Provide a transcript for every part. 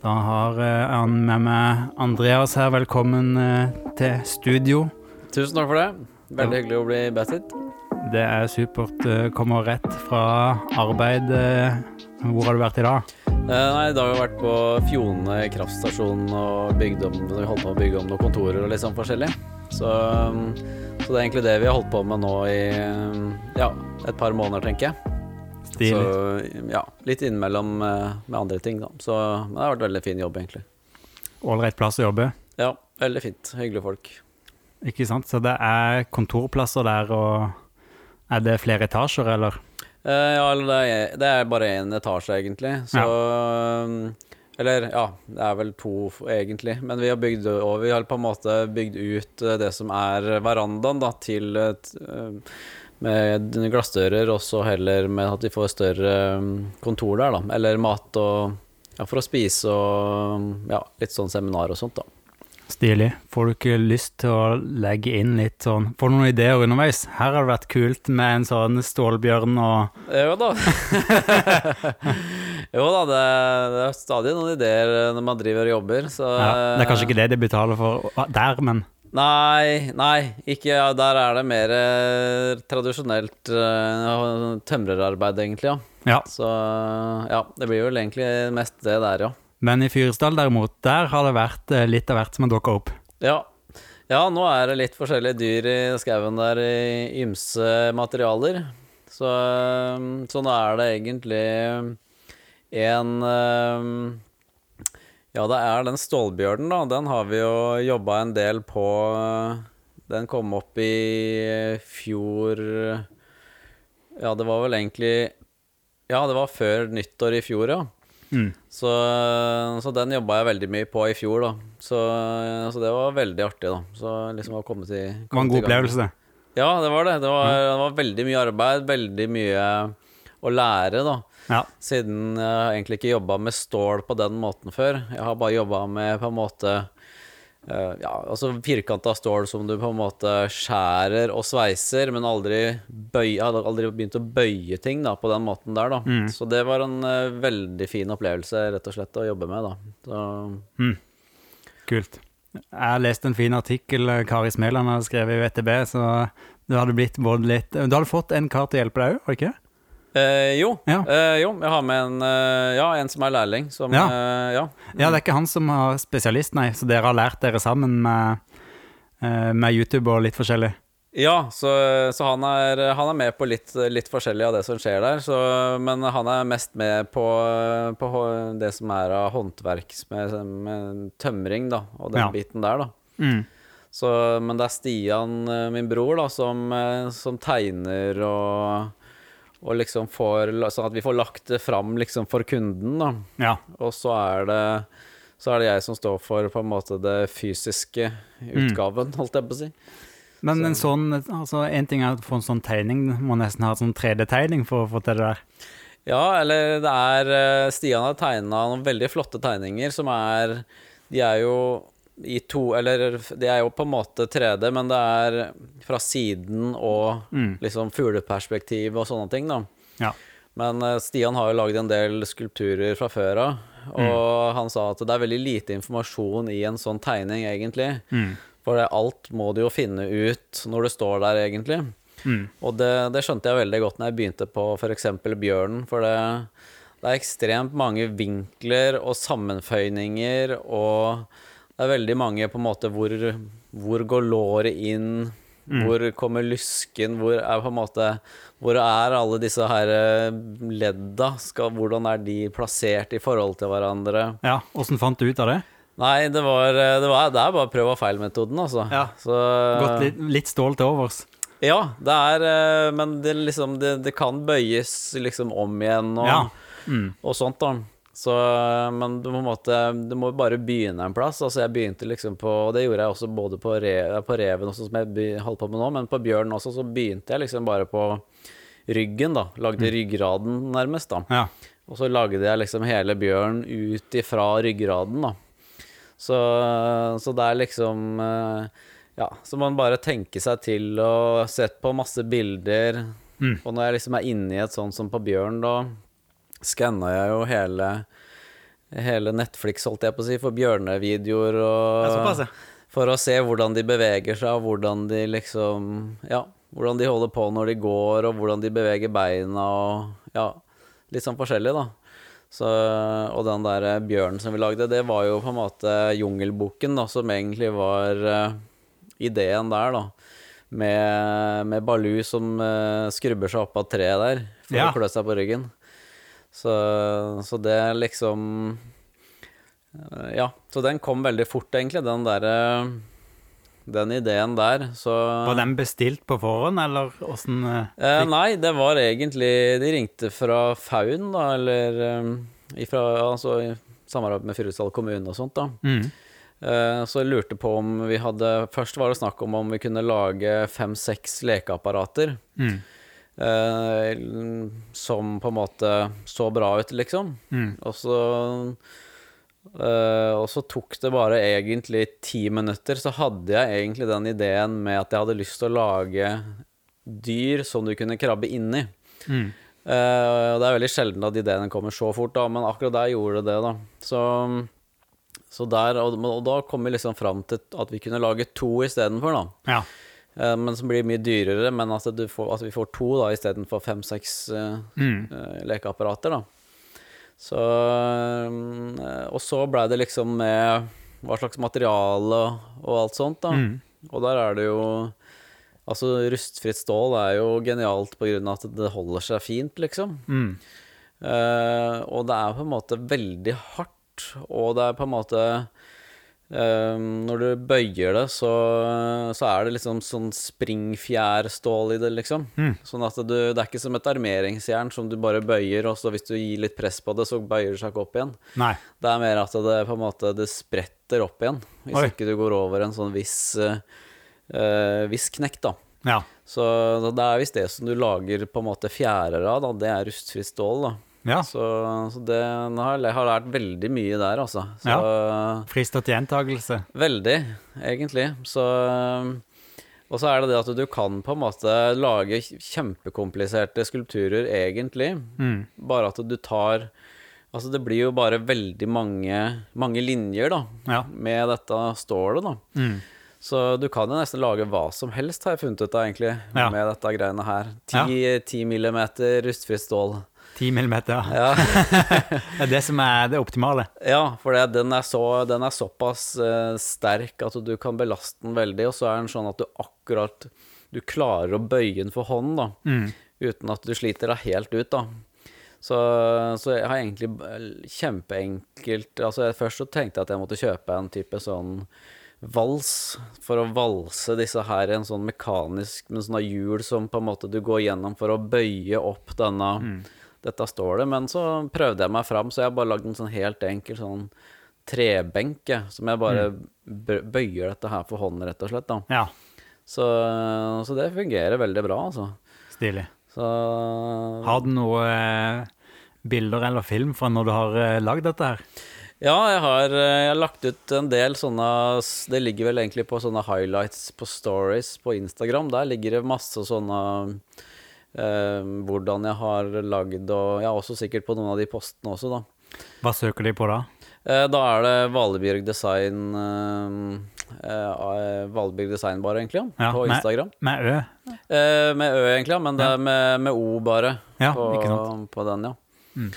Da har eh, han med meg Andreas her. Velkommen eh, til studio. Tusen takk for det. Veldig hyggelig å bli hit. Det er supert. eh, Kommer rett fra arbeid. Hvor har du vært i dag? Nei, I dag har jeg vært på Fjone kraftstasjon og bygd om, holdt på å bygge om noen kontorer og litt sånn forskjellig. Så, um, så det er egentlig det vi har holdt på med nå i um, ja, et par måneder, tenker jeg. Stilig. Så ja, litt innimellom eh, med andre ting, da. Så men det har vært veldig fin jobb, egentlig. Ålreit plass å jobbe. Ja, veldig fint. Hyggelige folk. Ikke sant? Så det er kontorplasser der, og er det flere etasjer, eller? Eh, ja, eller det er, det er bare én etasje, egentlig. Så ja. Eller, ja, det er vel to, egentlig. Men vi har bygd over, vi har på en måte bygd ut eh, det som er verandaen, da, til et eh, med glassdører, og så heller med at vi får større um, kontor der, da. Eller mat og Ja, for å spise og ja, litt sånn seminar og sånt, da. Stilig. Får du ikke lyst til å legge inn litt sånn Får du noen ideer underveis? Her har det vært kult med en sånn stålbjørn og Jo da. jo da, det, det er stadig noen ideer når man driver og jobber, så ja, Det er kanskje ikke det de betaler for der, men Nei, nei, ikke ja, Der er det mer eh, tradisjonelt eh, tømrerarbeid, egentlig, ja. Ja. Så ja, det blir vel egentlig mest det der, ja. Men i Fyresdal derimot, der har det vært eh, litt av hvert som har dukka opp. Ja. ja, nå er det litt forskjellige dyr i skauen der i ymse materialer. Så, eh, så nå er det egentlig en eh, Ja, det er den stålbjørnen, da. Den har vi jo jobba en del på. Den kom opp i fjor Ja, det var vel egentlig Ja, det var før nyttår i fjor, ja. Mm. Så, så den jobba jeg veldig mye på i fjor, da. Så, så det var veldig artig, da. Så liksom å komme til Det var en god opplevelse. det. Ja, det var det. Det var, det var veldig mye arbeid, veldig mye å lære, da. Ja. Siden jeg har egentlig ikke jobba med stål på den måten før. Jeg har bare jobba med på en måte eh, ja, altså firkanta stål som du på en måte skjærer og sveiser, men aldri bøy, hadde aldri begynt å bøye ting da, på den måten der. da. Så det var en uh, veldig fin opplevelse rett og slett å jobbe med. da. Så, Kult. Jeg har lest en fin artikkel eh, Kari Smeland har skrevet i VTB, så du hadde blitt både litt Du hadde fått en kar til å hjelpe deg òg, var det ikke? Eh, jo, Ja. eh, jo, jeg har med en, eh, ja, en som er lærling. Som, Ja. eh, ja. Ja, det er ikke han som har spesialist, nei, så dere har lært dere sammen med, eh, med YouTube og litt forskjellig? Ja, så, så han, er, han er med på litt, litt forskjellig av det som skjer der. Så, men han er mest med på, på det som er av håndverk med, med tømring, da, og den biten der, da. Mm. Så, men det er Stian, eh, min bror, da, som, som tegner og, og liksom får Sånn at vi får lagt det fram liksom for kunden, da. Ja. Og så er det så er det jeg som står for på en måte det fysiske utgaven, holdt jeg på å si. Men en sånn, altså en ting er å få en sånn tegning, du må nesten ha en sånn 3D-tegning for å få til det der. Ja, eller det er eh, Stian har tegna noen veldig flotte tegninger som er De er jo i to Eller de er jo på en måte 3D, men det er fra siden og liksom fugleperspektiv og sånne ting, da. Ja. Men eh, Stian har jo lagd en del skulpturer fra før av, og han sa at det er veldig lite informasjon i en sånn tegning, egentlig. For det, alt må du jo finne ut når du står der, egentlig. Og det, det skjønte jeg veldig godt når jeg begynte på f.eks. bjørnen, for det, det er ekstremt mange vinkler og sammenføyninger, og det er veldig mange på en måte hvor, hvor går låret inn, hvor kommer lysken, hvor er måte Hvor er alle disse her eh, ledda? Skal, hvordan er de plassert i forhold til hverandre? Ja, Åssen fant du ut av det? Nei, det var, det var Det er bare prøv og feil-metoden, altså. Ja. Så, Gått litt, litt stål til overs. ja, det er eh, Men det, liksom, det, det kan bøyes liksom om igjen og, Ja. og sånt, da. Så, men du må, måte, du må bare begynne en plass. Altså Jeg begynte liksom på Og det gjorde jeg også både på, re, på reven, også, som jeg holdt på med nå, men på bjørnen også, så begynte jeg liksom bare på ryggen, da. Lagde ryggraden, nærmest, da. Ja. Og så lagde jeg liksom hele bjørnen ut ifra ryggraden, da. Så, så det er liksom eh, Ja, så man bare tenke seg til og sett på masse bilder. Og når jeg liksom er inne i et sånt som på bjørn, da skanna jeg jo hele hele Netflix, holdt jeg på å si, for bjørnevideoer og. For å se hvordan de beveger seg, og hvordan de liksom Ja, hvordan de holder på når de går, og hvordan de beveger beina og Ja, litt sånn forskjellig, da. Så, og den der eh, bjørnen som vi lagde, det var jo på en måte Jungelboken, da, som egentlig var uh, ideen der, da. Med, med Baloo som uh, skrubber seg opp av treet der for Ja. å klø seg på ryggen. Så, så det liksom eh, Ja, så den kom veldig fort, egentlig, den derre Den ideen der. Så Var den bestilt på forhånd, eller åssen eh, Eh, nei, det var egentlig De ringte fra Faun, da, eller eh, ifra Altså i samarbeid med Fyresdal kommune og sånt, da. mm. Eh, så jeg lurte på om vi hadde Først var det snakk om om vi kunne lage fem-seks lekeapparater. Mm. Eh, som på en måte så bra ut, liksom. Mm. Og så eh, Og så tok det bare egentlig ti minutter, så hadde jeg egentlig den ideen med at jeg hadde lyst til å lage dyr som du kunne krabbe inni. Mm. Eh, og det er veldig sjelden at ideene kommer så fort, da, men akkurat der gjorde det det, da. Så, så der, og, og da kom vi liksom fram til at vi kunne lage to istedenfor, da. Ja. Eh, men som blir mye dyrere, men at, du får, at vi får to da istedenfor fem-seks uh, Mm. lekeapparater, da. Så eh, Og så blei det liksom med hva slags materiale og alt sånt, da. Mm. Og der er det jo Altså, rustfritt stål er jo genialt på grunn av at det holder seg fint, liksom. Mm. Uh, og det er på en måte veldig hardt, og det er på en måte eh, Når du bøyer det, så, så er det liksom sånn springfjærstål i det, liksom. Mm. Sånn at du, det er ikke som et armeringsjern som du bare bøyer, og så hvis du gir litt press på det, så bøyer det seg ikke opp igjen. Nei. Det er mer at det på en måte det spretter opp igjen, hvis Oi. ikke du går over en sånn viss, uh, viss knekk, da. Ja. Så det er visst det som du lager på en måte fjærer av, da. Det er rustfritt stål, da. Ja. Så, så det har jeg har lært veldig mye der, altså. Så, Frister til gjentakelse. Veldig, egentlig. Så Og så er det det at du kan på en måte lage kjempekompliserte skulpturer, egentlig. Mm. Bare at du tar Altså, det blir jo bare veldig mange, mange linjer, da, Ja. med dette stålet, da. Mm. Så du kan jo nesten lage hva som helst, har jeg funnet ut av, egentlig, Ja. med dette greiene her. 10, 10 millimeter rustfritt stål. Ti millimeter. ja. Det er det som er det optimale. ja for det, den, er så, den er såpass uh, sterk at du kan belaste den veldig, og så er den sånn at du akkurat Du klarer å bøye den for hånden, da, Mm. uten at du sliter deg helt ut, da. Så, så jeg har egentlig kjempeenkelt Altså, først så tenkte jeg at jeg måtte kjøpe en type sånn vals for å valse disse her i en sånn mekanisk med sånne hjul som på en måte du går gjennom for å bøye opp denne dette står det. Men så prøvde jeg meg fram, så jeg har bare lagd en sånn helt enkel sånn trebenk, som jeg bare mm. bøyer dette her for hånd, rett og slett. da. Ja. Så, så det fungerer veldig bra, altså. Stilig. Så Har du noe eh, bilder eller film fra når du har eh, lagd dette her? Ja, jeg har, eh, jeg har lagt ut en del sånne Det ligger vel egentlig på sånne highlights på stories på Instagram. Der ligger det masse sånne Hvordan jeg har lagd og Ja, også sikkert på noen av de postene også, da. Hva søker de på da? Eh, da er det Valebjørg Design eh, eh, Valebjørg Design bare, egentlig, ja, på Instagram. Med Ø? Eh, med Ø, egentlig, ja, men det er med, med O bare Ja, på, ikke sant. på den, ja. Mm.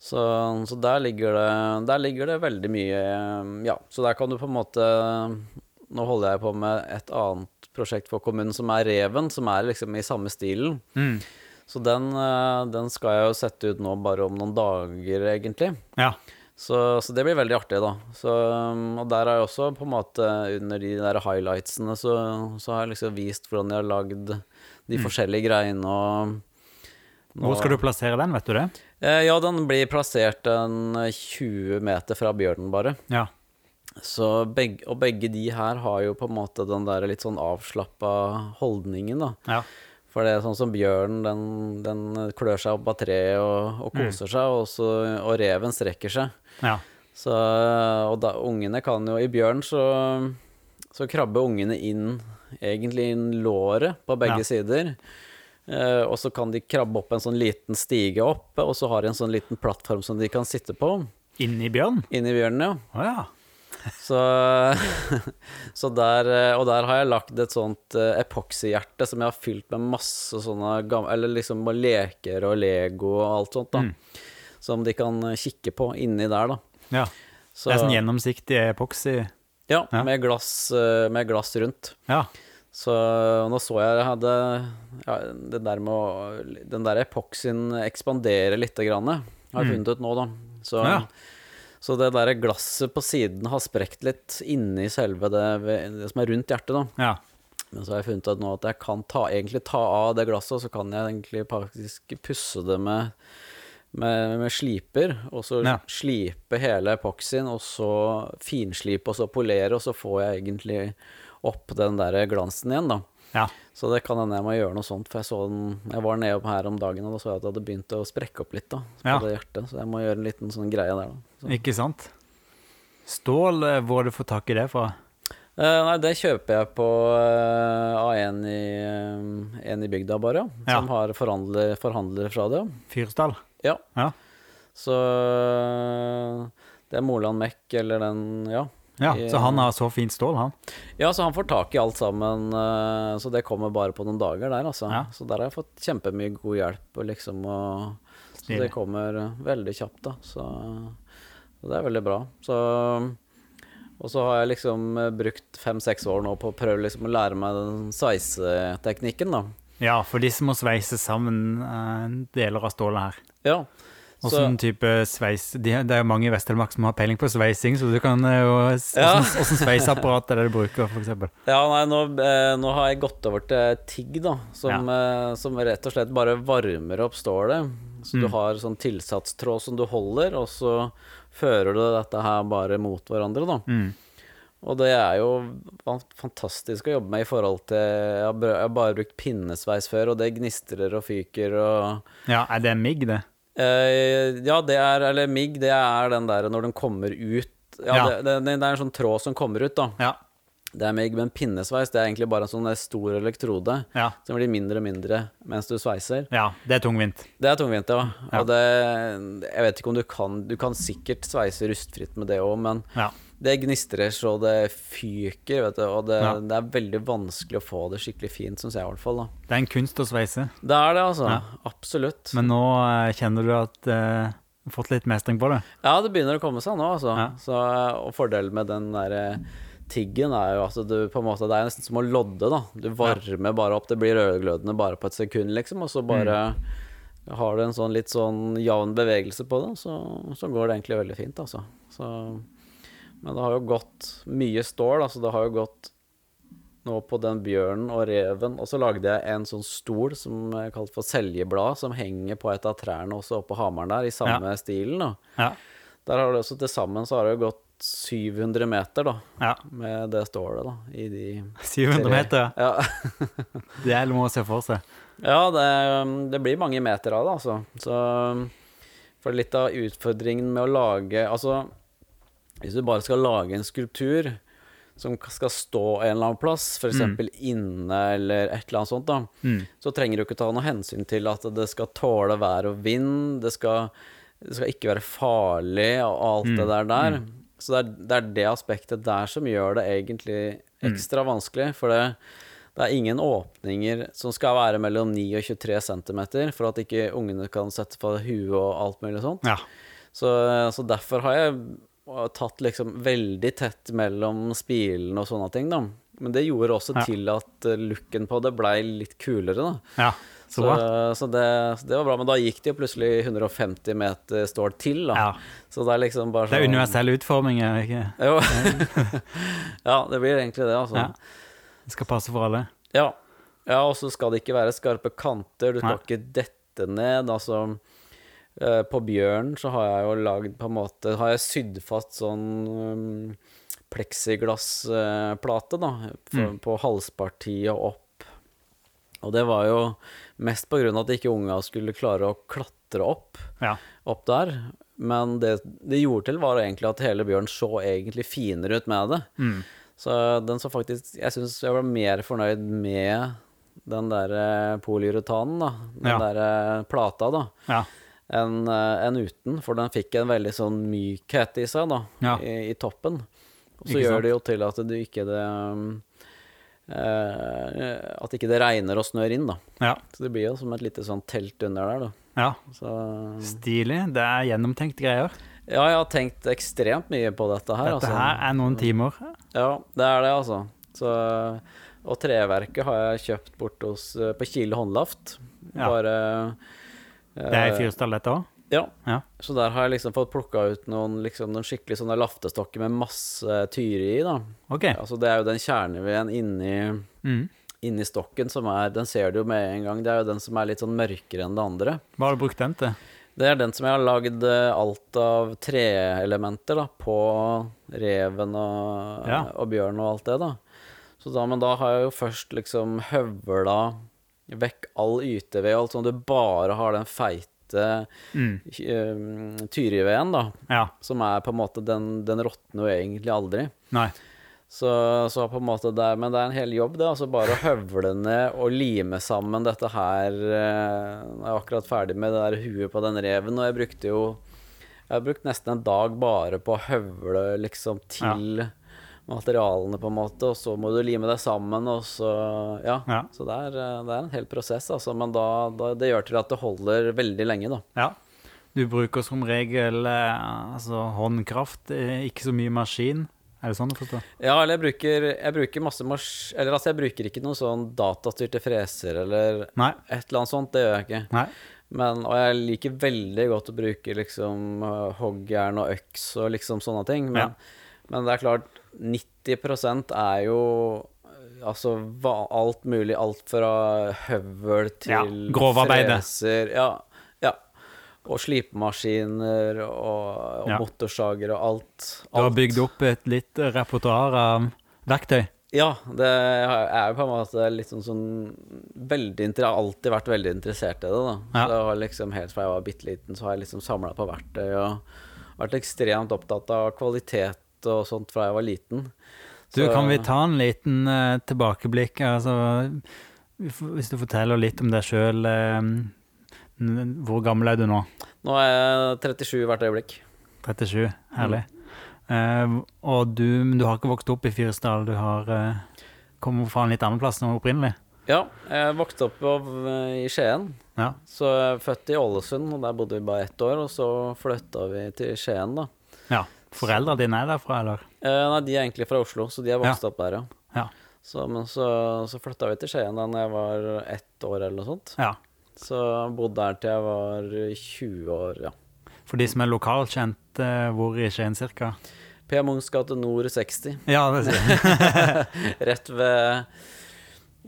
Så, så der, ligger det, der ligger det veldig mye Ja, så der kan du på en måte Nå holder jeg på med et annet prosjekt for kommunen som er Reven, som er liksom i samme stilen. Mm. Så den, eh, den skal jeg jo sette ut nå bare om noen dager, egentlig. Ja. Så, så det blir veldig artig, da. Så, um, og der har jeg også på en måte under de der highlightsene så, så har jeg liksom vist hvordan jeg har lagd de forskjellige greiene og Hvor skal du plassere den, vet du det? Eh, Ja, den blir plassert en 20 meter fra bjørnen, bare. Ja. Så begge, og begge de her har jo på en måte den der litt sånn avslappa holdningen, da. Ja. For det er sånn som bjørnen, den, den klør seg opp av treet og, og koser seg, og, så, og reven strekker seg. ja. Så, og da, ungene kan jo I bjørn så, så krabber ungene inn egentlig inn låret på begge Ja. sider. Eh, og så kan de krabbe opp en sånn liten stige opp, og så har de en sånn liten plattform som de kan sitte på. Inni bjørn? inni bjørnen, ja. Oh, ja. Så, så der, eh, og der har jeg lagd et sånt eh, epoxyhjerte som jeg har fylt med masse sånne gamle Eller liksom leker og Lego og alt sånt, da. Mm. Som de kan kikke på inni der, da. ja. Så, Det er sånn gjennomsiktig epoxy. ja, ja. med glass, eh, med glass rundt. Ja. Så nå så jeg jeg hadde ja, det der med å Den der epoksyen ekspanderer lite grann, har jeg Mm. funnet ut nå, da. Så, Ja. Så det der glasset på siden har sprekt litt inni selve det, det som er rundt hjertet, da. ja. Men så har jeg funnet ut nå at jeg kan ta, egentlig ta av det glasset, og så kan jeg egentlig faktisk pusse det med, med, med sliper, og så Ja. slipe hele epoksyen, og så finslipe, og så polere, og så får jeg egentlig opp den der glansen igjen, da. ja. Så det kan hende jeg må gjøre noe sånt, for jeg så den Jeg var nede her om dagen, og da så jeg at det hadde begynt å sprekke opp litt, da, på det hjertet, så jeg må gjøre en liten sånn greie der, da. Så. Ikke sant? Stål, eh, hvor har du fått tak i det fra? Uh, nei, det kjøper jeg på uh, av en i, uh, en i bygda, bare, ja. Som har forhandler, forhandlere fra det. Fyrsdal? Ja. Ja. Så eh, det er Moland Mek, eller den Ja. Ja, så han har så fint stål, han. Ja, så han får tak i alt sammen, eh, så det kommer bare på noen dager der, altså. Ja. Så der har jeg fått kjempemye god hjelp, liksom og Så det kommer eh, veldig kjapt, da. Så, så det er veldig bra. Så Og så har jeg liksom eh, brukt fem-seks år nå på å prøve liksom å lære meg den sveiseteknikken, da. Ja, for de som må sveise sammen eh, deler av stålet her. Ja. Og sånn type sveis Det er jo mange i Vest-Telemark som har peiling på sveising, så du kan eh, jo Ja. Åssen sveiseapparat er det du bruker, eksempel? ja, nei, nå, nå har jeg gått over til TIGG, da, som, ja. som rett og slett bare varmer opp stålet. Så du Mm. har sånn tilsatstråd som du holder, og så fører du dette her bare mot hverandre, da. Mm. Og det er jo fantastisk å jobbe med i forhold til Jeg har, bare brukt pinnesveis før, og det gnistrer og fyker og Ja, er det migg, det? Uh, Ja, det er Eller migg, det er den der når den kommer ut Ja, Ja. Det, det, det er en sånn tråd som kommer ut, da. Ja. Det er med en pinnesveis det er egentlig bare en sånn stor elektrode Ja, som blir mindre og mindre mens du sveiser. ja det er tungvint. Det er tungvint, ja. Ja. Og det Jeg vet ikke om du kan Du kan sikkert sveise rustfritt med det òg, men Ja. det gnistrer så det fyker, vet du, og det, Ja. det er veldig vanskelig å få det skikkelig fint, syns jeg i hvert fall. da Det er en kunst å sveise. Det er det, altså. Absolutt. Men nå eh, kjenner du at uh fått litt mestring på det? Ja, det begynner å komme seg nå, altså. Så, og fordelen med den derre tiggen er jo at du på en måte Det er nesten som å lodde, da. Du varmer bare opp. Det blir rødglødende bare på et sekund, liksom, og så bare Mm. har du en sånn litt sånn jevn bevegelse på det, så, så går det egentlig veldig fint, altså. Så, men det har jo gått mye stål, altså. Det har jo gått nå på den bjørnen og reven, og så lagde jeg en sånn stol som er kalt for seljeblad, som henger på et av trærne også oppe på Hamaren der, i samme stilen, da. Ja. Der har det også til sammen så har det jo gått 700 meter, da, ja. med det stålet, da, i de 700 meter, Ja, det er noe å se for seg. ja det, det blir mange meter av det, altså. Så For litt av utfordringen med å lage Altså, hvis du bare skal lage en skulptur som skal stå en eller annen plass, f.eks. eksempel inne eller et eller annet sånt, da, Mm. så trenger du ikke ta noe hensyn til at det skal tåle vær og vind, det skal, det skal ikke være farlig og alt det der der. Så det er, det er det aspektet der som gjør det egentlig ekstra vanskelig, for det, det er ingen åpninger som skal være mellom 9 og 23 cm for at ikke ungene kan sette på huet og alt mulig sånt. Ja. Så, så derfor har jeg tatt liksom veldig tett mellom spilene og sånne ting, da. Men det gjorde også Ja. til at looken på det blei litt kulere, da. ja. Så Så, det, det var bra. Men da gikk det jo plutselig 150 meter stål til, da. Ja. Så det er liksom bare sånn Det er sånn universell utforming, er det ikke? Jo. ja, det blir egentlig det, altså. Ja. Det skal passe for alle. Ja. ja og så skal det ikke være skarpe kanter. Du skal Nei. ikke dette ned. Altså eh, På bjørnen så har jeg jo lagd på en måte Har jeg sydd fast sånn um, pleksiglassplate, da, for, Mm. på halspartiet og opp. Og det var jo mest på grunn av at ikke unga skulle klare å klatre opp Ja. opp der. Men det det gjorde til, var egentlig at hele bjørnen så egentlig finere ut med det. Mm. Så den så faktisk Jeg syns jeg var mer fornøyd med den der eh, polyuretanen, da. Den Ja. der eh, plata, da. ja. enn en uten, for den fikk en veldig sånn mykhet i seg, da, Ja. i, i toppen. Og så gjør sant? det jo til at du ikke det eh, At ikke det regner og snør inn, da. Ja. Så det blir jo som et lite sånn telt under der, da. ja. Så Stilig. Det er gjennomtenkt greier. ja, jeg har tenkt ekstremt mye på dette her, Dette altså. her er noen timer. Ja, det er det, altså. Så, og treverket har jeg kjøpt bort hos, eh, på Kile håndlaft. Ja. Bare Det er i eh, Fyresdal, dette òg? Ja. Ja. Så der har jeg liksom fått plukka ut noen, liksom, noen skikkelig sånne laftestokker med masse tyre i, da. OK. Altså det er jo den kjerneveden inni, Mm. inni stokken som er Den ser du jo med en gang. Det er jo den som er litt sånn mørkere enn det andre. Hva har du brukt den til? Det er den som jeg har lagd eh, alt av treelementer da, på reven og, Ja. og bjørn og alt det, da. Så da, men da har jeg jo først liksom høvla vekk all yteved og alt sånn. Du bare har den feite Mm. uh, tyriveden, da. Ja. Som er på en måte Den, den råtner jo egentlig aldri. Nei. Så, så på en måte det er, Men det er en hel jobb, det. Altså bare å høvle ned og lime sammen dette her eh, Jeg er akkurat ferdig med det der huet på den reven, og jeg brukte jo Jeg har brukt nesten en dag bare på å høvle liksom til materialene, på en måte, og så må du lime deg sammen, og så Ja. Ja. Så det er, eh, det er en hel prosess, altså. Men da, da Det gjør til at det holder veldig lenge, da. Ja. Du bruker som regel eh, altså håndkraft, eh, ikke så mye maskin. Er det sånn å forstå? Ja, eller jeg bruker, jeg bruker masse mars... Eller altså, jeg bruker ikke noen sånn datastyrte freser eller Nei. et eller annet sånt. Det gjør jeg ikke. Nei. Men, og jeg liker veldig godt å bruke liksom hoggjern og øks og liksom sånne ting. Men, men det er klart, 90 er jo øh, Altså hva, alt mulig. Alt fra høvel til Ja, grovarbeidet. freser. Ja, ja. Og slipemaskiner og, og Ja. motorsager og alt. Du har bygd opp et litt repertoar av verktøy. Ja, det er jo på en måte litt sånn sånn veldig Jeg har alltid vært veldig interessert i det, da. Ja. Så jeg har liksom Helt fra jeg var bitte liten, så har jeg liksom samla på verktøy og vært ekstremt opptatt av kvalitet og sånt fra jeg var liten. Du, kan vi ta en liten uh, tilbakeblikk? Altså, hvis du forteller litt om deg sjøl. hvor gammel er du nå? Nå er jeg 37 hvert øyeblikk. 37. Herlig. Eh, og du, du har ikke vokst opp i Fyresdal, du har uh, kommet fra en litt annen plass nå opprinnelig? Ja, jeg vokste opp i Skien. Ja. Så jeg er født i Ålesund, og der bodde vi bare ett år. Og så flytta vi til Skien, da. ja. Foreldra dine er derfra, eller? Eh, nei, de er egentlig fra Oslo, så de er vokst opp der, ja. Ja. Så, men så, så flytta vi til Skien da når jeg var ett år eller noe sånt. ja. Så bodde der til jeg var 20 år, ja. For de som er lokalkjent, uh, hvor i Skien cirka? P. Munchs gate nord 60. Ja, det sier. Rett ved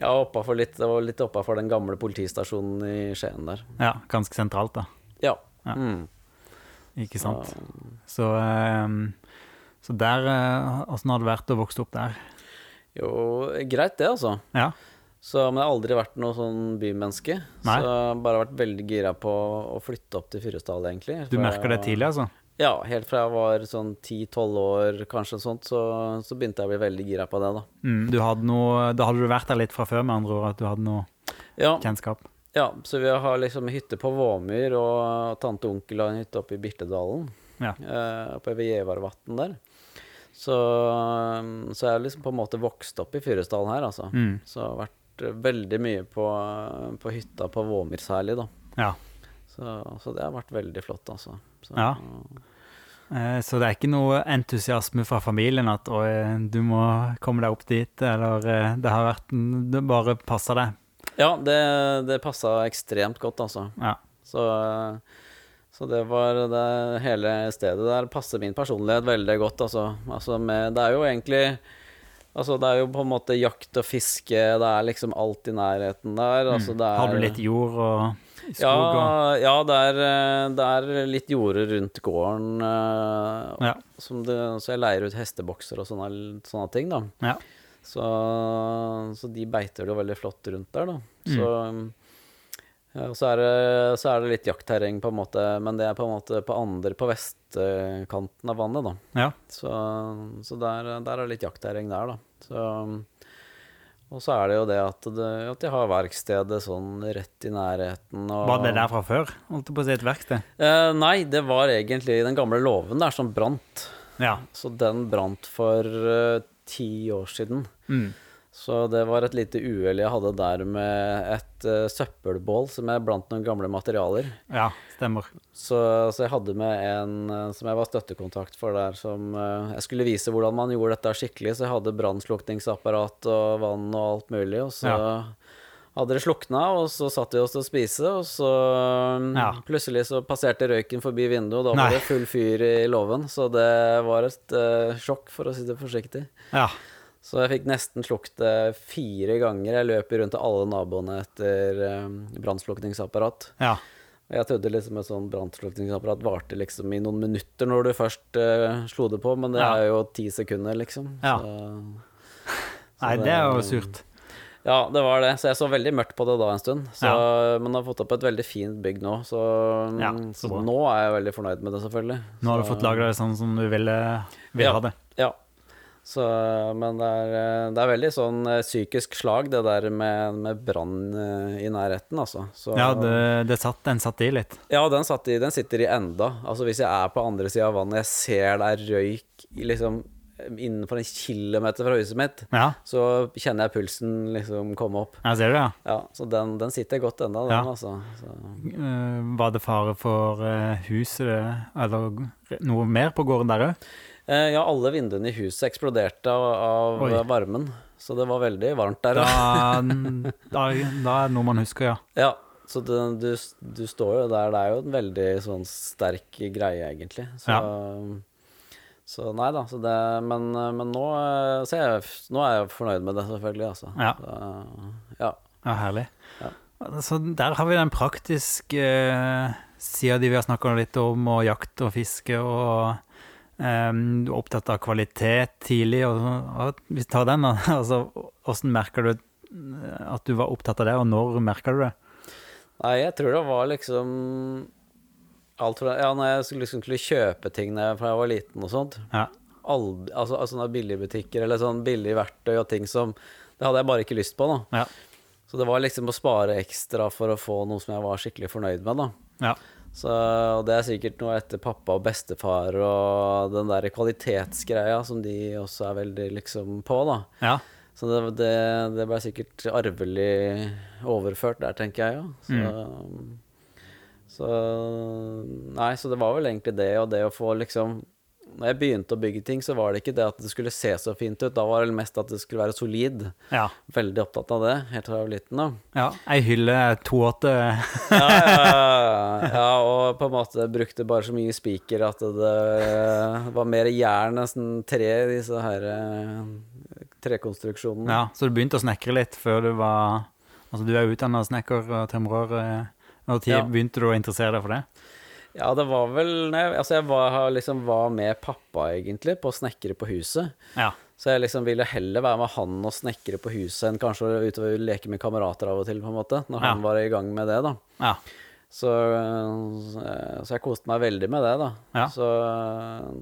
Ja, oppafor litt, det var litt oppafor den gamle politistasjonen i Skien der. ja, ganske sentralt, da. Ja. Ja. Mm. Ikke sant? Så, så der eh, Åssen har det vært å vokse opp der? Jo, greit det, altså. Ja. Så, men jeg har aldri vært noe sånn bymenneske. Nei. Så jeg har bare vært veldig gira på å flytte opp til Fyresdal, egentlig. Du merker det tidlig, altså? Ja, helt fra jeg var sånn 10-12 år, kanskje sånt, så, så begynte jeg å bli veldig gira på det, da. Mm, du hadde noe, da hadde du vært der litt fra før, med andre ord, at du hadde noe Ja, kjennskap? Ja så vi har liksom hytte på Våmyr, og tante og onkel har en hytte oppe i Birtedalen. Ja. Eh, oppe ved Gjevarvatn der. Så, så jeg har liksom på en måte vokst opp i Fyresdalen her, altså. Mm, Så har vært veldig mye på, på hytta på Våmyr særlig, da. ja. Så, så det har vært veldig flott, altså. Så, Ja. Eh, Så det er ikke noe entusiasme fra familien at «Oi, du må komme deg opp dit, eller eh, det har vært Det bare passer deg. Ja, det, det passa ekstremt godt, altså. Ja. Så, så det var det hele stedet der passer min personlighet veldig godt, altså. altså med, det er jo egentlig Altså, det er jo på en måte jakt og fiske, det er liksom alt i nærheten der. Altså, det er, Mm. Har du litt jord og skog ja, og ja det, er, det er litt jorder rundt gården. eh, Ja. som det, så jeg leier ut hestebokser og sånne, sånne ting, da. Ja. Så, så de beiter jo veldig flott rundt der, da. Så, ja, så, er det, så er det litt jaktterreng, på en måte, men det er på en måte på andre på vestkanten av vannet, da. Ja. Så, så der, der er det litt jaktterreng der, da. Så, Og så er det jo det at, det, at de har verkstedet sånn rett i nærheten. Og, Var det der fra før? Holdt du på å si et verksted? Eh, nei, det var egentlig den gamle låven der som brant. Ja. Så den brant for eh, ti år siden. Mm. Så det var et lite uhell jeg hadde der med et uh, søppelbål som er blant noen gamle materialer. Ja, stemmer. Så, så jeg hadde med en eh, som jeg var støttekontakt for der, som uh, Jeg skulle vise hvordan man gjorde dette skikkelig, så jeg hadde brannslukningsapparat og vann og alt mulig. Og så Ja. Hadde det slukna, og så satt vi oss til å spise, og så mm, Ja. plutselig så passerte røyken forbi vinduet, og da Nei. var det full fyr i låven. Så det var et uh, sjokk, for å si det forsiktig. Ja. Så jeg fikk nesten slukt det fire ganger. Jeg løp rundt til alle naboene etter um, brannslukningsapparat. Ja. Jeg trodde liksom et sånn brannslukningsapparat varte liksom i noen minutter når du først uh, slo det på, men det er jo ti sekunder, liksom. Ja. Så, Nei, det er jo surt. Ja, det var det. Så jeg så veldig mørkt på det da en stund. Så, Men har fått opp et veldig fint bygg nå, så, Ja, så så nå er jeg veldig fornøyd med det, selvfølgelig. Nå har du fått lagra det sånn som du ville, vil Ja. ha det. Ja. Så, men det er, det er veldig sånn eh, psykisk slag, det der med, med brann eh, i nærheten, altså. Så, Ja, det, det satt, den satt i litt. Ja, den, satt i, den sitter i enda. Altså Hvis jeg er på andre sida av vannet, jeg ser det er røyk liksom innenfor en kilometer fra huset mitt, Ja, så kjenner jeg pulsen liksom komme opp. jeg ser du, ja. Ja, Så den, den sitter godt ennå, den, Ja. altså. Så. Eh, var det fare for eh, huset, eller noe mer på gården der òg? Eh, ja, alle vinduene i huset eksploderte av, av varmen, så det var veldig varmt der. Da, da, da er det noe man husker, ja. Ja, så det, du, du står jo der. Det er jo en veldig sånn sterk greie, egentlig. Så, så nei da. Så det, men, men nå, eh, så jeg, nå er jeg fornøyd med det, selvfølgelig. Altså. Ja. Så, ja. Ja, herlig. Ja. Så der har vi den praktiske eh, sida di vi har snakka litt om, og jakt og fiske, og eh, du er opptatt av kvalitet tidlig. Og, og vi tar den, altså, hvordan merker du at du var opptatt av det, og når merka du det? Nei, jeg tror det var liksom alt fra Ja, når jeg skulle, liksom skulle kjøpe ting da jeg- var liten og sånt Ja. Aldri, altså, altså sånne billigbutikker eller sånn billige verktøy og ting som Det hadde jeg bare ikke lyst på, da. Ja. Så det var liksom å spare ekstra for å få noe som jeg var skikkelig fornøyd med, da. ja. Så, og det er sikkert noe etter pappa og bestefar og den der kvalitetsgreia som de også er veldig liksom på, da. ja. Så det, det, det ble sikkert arvelig overført der, tenker jeg, ja. Så, så Nei, så det var vel egentlig det, og det å få liksom Når jeg begynte å bygge ting, så var det ikke det at det skulle se så fint ut. Da var det mest at det skulle være solid. ja. Veldig opptatt av det helt fra jeg var liten, da. ja. Ei hylle 2,8 ja, ja, ja, ja, og på en måte brukte bare så mye spiker at det var mer jern, nesten tre, disse her eh, trekonstruksjonene. Ja, så du begynte å snekre litt før du var Altså, du er utdanna snekker og tømrer. Når Ja. begynte du å interessere deg for det? Ja, det var vel nei, Altså, jeg var, liksom, var med pappa, egentlig, på å snekre på huset. Ja. Så jeg liksom ville heller være med han og snekre på huset enn kanskje å ut og leke med kamerater av og til, på en måte, når Ja. han var i gang med det, da. Ja. Så, så jeg koste meg veldig med det, da. Ja. Så,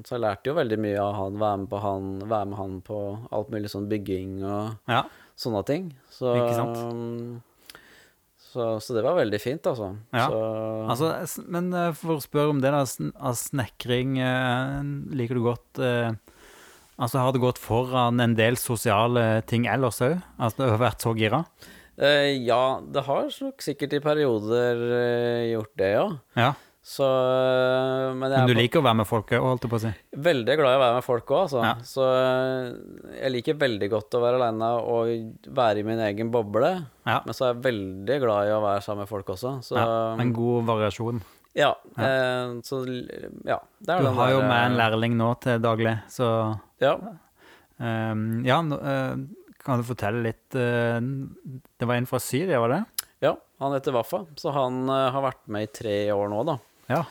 så jeg lærte jo veldig mye av han, være med på han, være med han på alt mulig sånn bygging og ja. sånne ting. Så, Ikke sant? Så, så det var veldig fint, altså. Ja. Så, Altså, men eh, for å spørre om det da, snekring, eh, liker du godt eh, Altså, har det gått foran en del sosiale ting ellers òg? At du har vært så gira? ja, det har nok sikkert i perioder gjort det, ja. Ja. Så eh, Men Men du er liker å være med folk òg, holdt jeg på å si? veldig glad i å være med folk òg, altså. Ja. Så eh, jeg liker veldig godt å være aleine og være i min egen boble. Ja. Men så er jeg veldig glad i å være sammen med folk også. Så ja. En god variasjon. ja. Eh, så ja. Det er Du har har jo med en eh, lærling nå til daglig, så Ja. Um, Ja, kan du fortelle litt Det var en fra Syria, var det? ja, han heter Wafa, så han har vært med i tre år nå, da. Ja.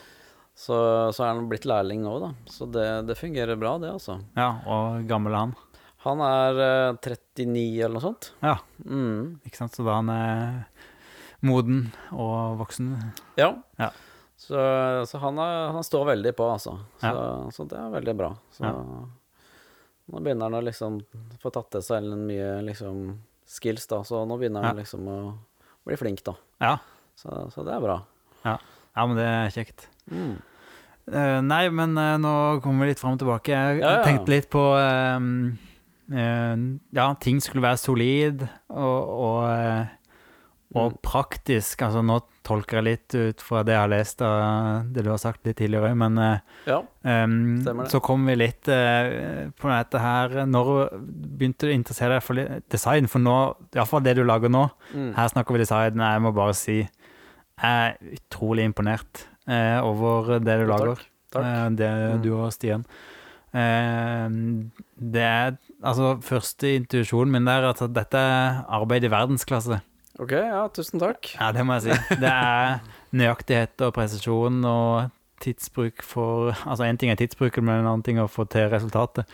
Så, så er han blitt lærling nå, da. Så det, det fungerer bra, det, altså. ja og gammel er han? Han er eh, 39 eller noe sånt. Ja, Mm. ikke sant? Så da han er moden og voksen? Ja. Ja. Så, så han, er, han står veldig på, altså. Så, så det er veldig bra. Så Ja. nå begynner han å liksom få tatt til seg en mye liksom skills, da. Så nå begynner han liksom å bli flink, da. Ja. Så, så det er bra. Ja. Ja, men det er kjekt. Mm. Uh, nei, men uh, nå kommer vi litt fram og tilbake. Jeg Ja, ja. tenkte litt på eh, uh, Ja, ting skulle være solid og, og, og Mm. praktisk. Altså, nå tolker jeg litt ut fra det jeg har lest og det du har sagt litt tidligere, men Ja. Um, så kom vi litt på dette her Når begynte du å interessere deg for design? For nå, iallfall det du lager nå, Mm. her snakker vi design. Jeg må bare si jeg er utrolig imponert eh, over det du lager. takk. Takk. Eh, det Mm. du og Stian. Eh, det er Altså, første intuisjonen min der er at dette er arbeid i verdensklasse. Ok, ja, tusen takk. Ja, det må jeg si. Det er nøyaktighet og presisjon og tidsbruk for Altså, én ting er tidsbruken, men en annen ting er å få til resultatet.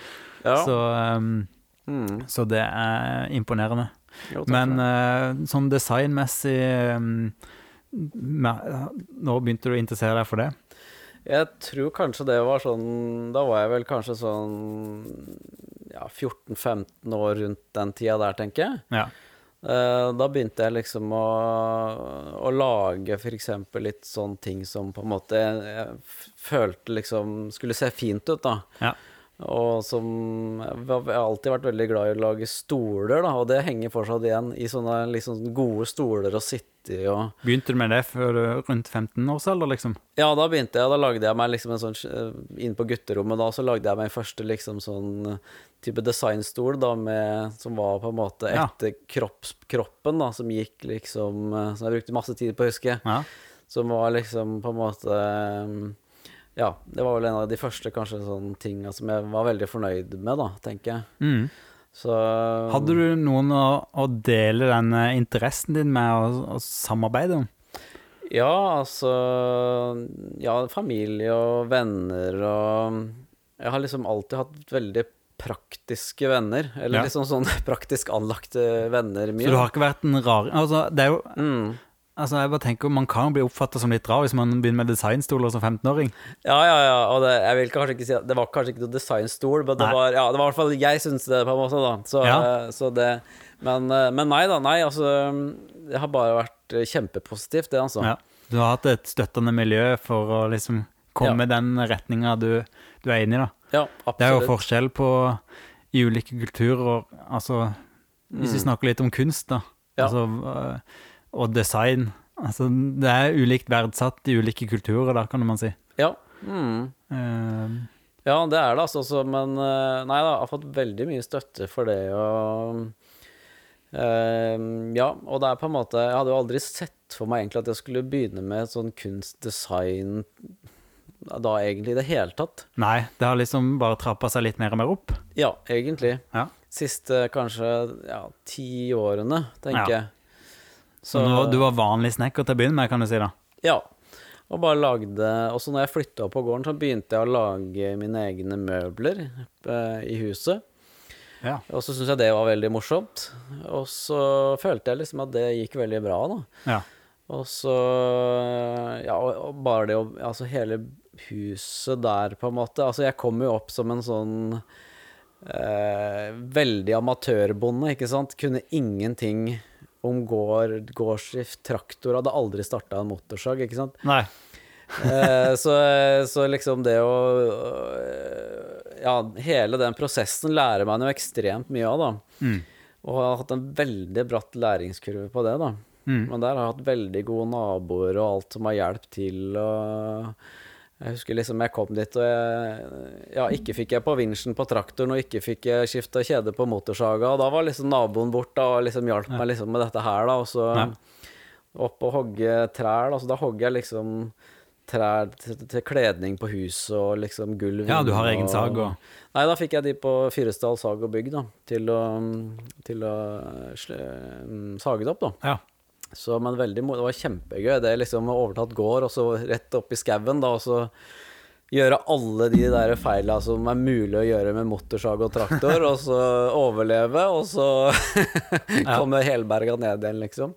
Ja. Så, um, Mm. så det er imponerende. Jo, Men uh, sånn designmessig um, Nå begynte du å interessere deg for det? Jeg tror kanskje det var sånn Da var jeg vel kanskje sånn ja, 14-15 år rundt den tida der, tenker jeg. Ja. Eh, Da begynte jeg liksom å, å lage f.eks. litt sånn ting som på en måte jeg følte liksom skulle se fint ut, da. Ja. Og som Jeg har alltid vært veldig glad i å lage stoler, da, og det henger fortsatt igjen i sånne liksom gode stoler å sitte i og Begynte du med det før rundt 15 års alder, liksom? Ja, da begynte jeg. Da lagde jeg meg liksom en sånn eh, Inn på gutterommet da, så lagde jeg meg første liksom sånn eh, type designstol da med Som var på en måte Ja. etter kropps, kroppen, da, som gikk liksom eh, Som jeg brukte masse tid på å huske. Ja. Som var liksom på en måte eh, Ja, det var vel en av de første kanskje sånne tinga som jeg var veldig fornøyd med, da, tenker jeg. Mm. Så Hadde du noen å, å dele den eh, interessen din med og samarbeide om? Ja, altså Ja, familie og venner og Jeg har liksom alltid hatt veldig praktiske venner. Eller Ja. liksom sånn praktisk anlagte venner mye. Så du har ikke vært en rar Altså, det er jo mm. Altså, jeg bare tenker Man kan bli oppfatta som litt rar hvis man begynner med designstoler som 15-åring. Ja, ja, ja. Og det, jeg vil kanskje ikke si at det var kanskje ikke noe designstol, men det var, ja, det var i hvert fall jeg syns det, på en måte, da. Så, Ja. eh, så det men, eh, men nei da, nei, altså Det har bare vært eh, kjempepositivt, det, altså. Ja. Du har hatt et støttende miljø for å liksom komme i den retninga du, du er inne i, da. Ja, absolutt. Det er jo forskjell på i ulike kulturer, altså Hvis vi Mm. snakker litt om kunst, da, Ja. altså, og design Altså, det er ulikt verdsatt i ulike kulturer, da, kan man si. Ja. Mm. Eh, Ja, det er det altså, så, men eh, Nei da, jeg har fått veldig mye støtte for det og eh, Ja, og det er på en måte Jeg hadde jo aldri sett for meg egentlig at jeg skulle begynne med sånn kunstdesign da egentlig i det hele tatt. nei, det har liksom bare trappa seg litt mer og mer opp. Ja, egentlig. Ja. Siste kanskje ja, ti årene, tenker Ja. jeg. Så nå, du var vanlig snekker til å begynne med, kan du si, da. Ja. Og bare lagde Og så når jeg flytta opp på gården, så begynte jeg å lage mine egne møbler eh, i huset. Ja. Og så syntes jeg det var veldig morsomt. Og så følte jeg liksom at det gikk veldig bra, da. Ja. Og så Ja, og bare det å Altså hele huset der, på en måte. Altså, jeg kom jo opp som en sånn eh, veldig amatørbonde, ikke sant. Kunne ingenting om gård, gårdsdrift, traktor. Hadde aldri starta en motorsag, ikke sant. Nei. Eh, så, så liksom det å øh, Ja, hele den prosessen lærer man jo ekstremt mye av, da. Mm. Og har hatt en veldig bratt læringskurve på det, da. Mm. Men der har jeg hatt veldig gode naboer og alt som har hjulpet til. Og jeg husker liksom jeg kom dit, og jeg Ja, ikke fikk jeg på vinsjen på traktoren, og ikke fikk jeg skifta kjede på motorsaga. Og da var liksom naboen borte og liksom hjalp meg liksom med dette her, da. Og så Ja. opp og hogge trær, da. Så da hogger jeg liksom trær til, til kledning på huset og liksom gulv. Ja, du har egen sag og Nei, da fikk jeg de på Fyresdal sag og bygg, da. Til å, til å mm, sage det opp, da. Ja. Så, men veldig, det var kjempegøy. Det liksom overtatt gård, og så rett opp i skauen, da, og så gjøre alle de der feila som er mulig å gjøre med motorsag og traktor, og så overleve, og så komme helberga ned igjen, liksom.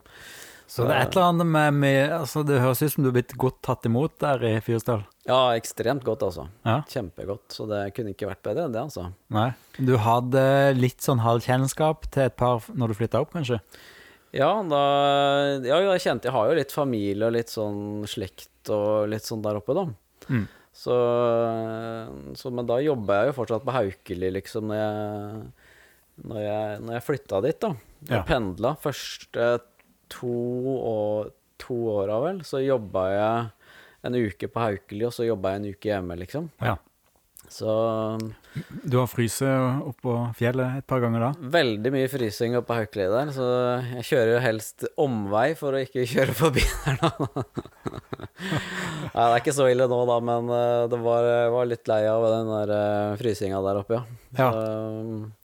Så det er et eller annet med, med altså Det høres ut som du er blitt godt tatt imot der i Fyresdal. Ja, ekstremt godt, altså. Ja. Kjempegodt. Så det kunne ikke vært bedre enn det, altså. Nei. Du hadde litt sånn halvkjennskap til et par når du flytta opp, kanskje? Ja, da Ja, jeg kjente Jeg har jo litt familie og litt sånn slekt og litt sånn der oppe, da. Mm. Så, så Men da jobba jeg jo fortsatt på Haukeli, liksom, når jeg, når jeg, når jeg flytta dit, da. Jeg Ja. pendla første to, to åra, vel. Så jobba jeg en uke på Haukeli, og så jobba jeg en uke hjemme, liksom. Ja. Så Du har fryst oppå fjellet et par ganger da? veldig mye frysing oppå på Haukeli der, så jeg kjører jo helst omvei for å ikke kjøre forbi der, nå. Nei, det er ikke så ille nå, da, men eh, det var, var litt lei av den der eh, frysinga der oppe, ja. Ja. Så,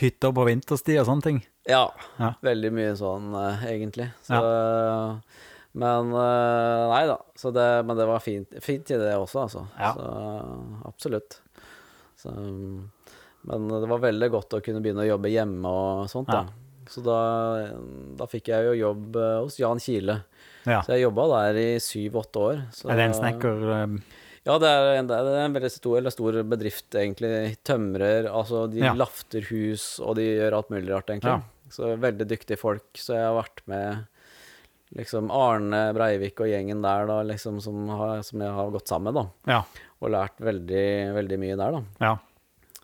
Hytter på vinterstid og sånne ting? ja, Ja. veldig mye sånn, eh, egentlig. Så Men eh, Nei da. Så det, men det var fint, fint i det også, altså. Ja. Så absolutt. Så, men det var veldig godt å kunne begynne å jobbe hjemme og sånt, da. Så da, da fikk jeg jo jobb eh, hos Jan Kile. Ja. Så jeg jobba der i syv-åtte år. Så, Er det en snekker um... Ja, det er, en, det er en veldig stor, eller stor bedrift, egentlig. Tømrer, altså de Ja. lafter hus, og de gjør alt mulig rart, egentlig. Ja. Så veldig dyktige folk. Så jeg har vært med liksom Arne Breivik og gjengen der, da, liksom, som, har, som jeg har gått sammen med, da. Ja. Og lært veldig, veldig mye der, da. ja.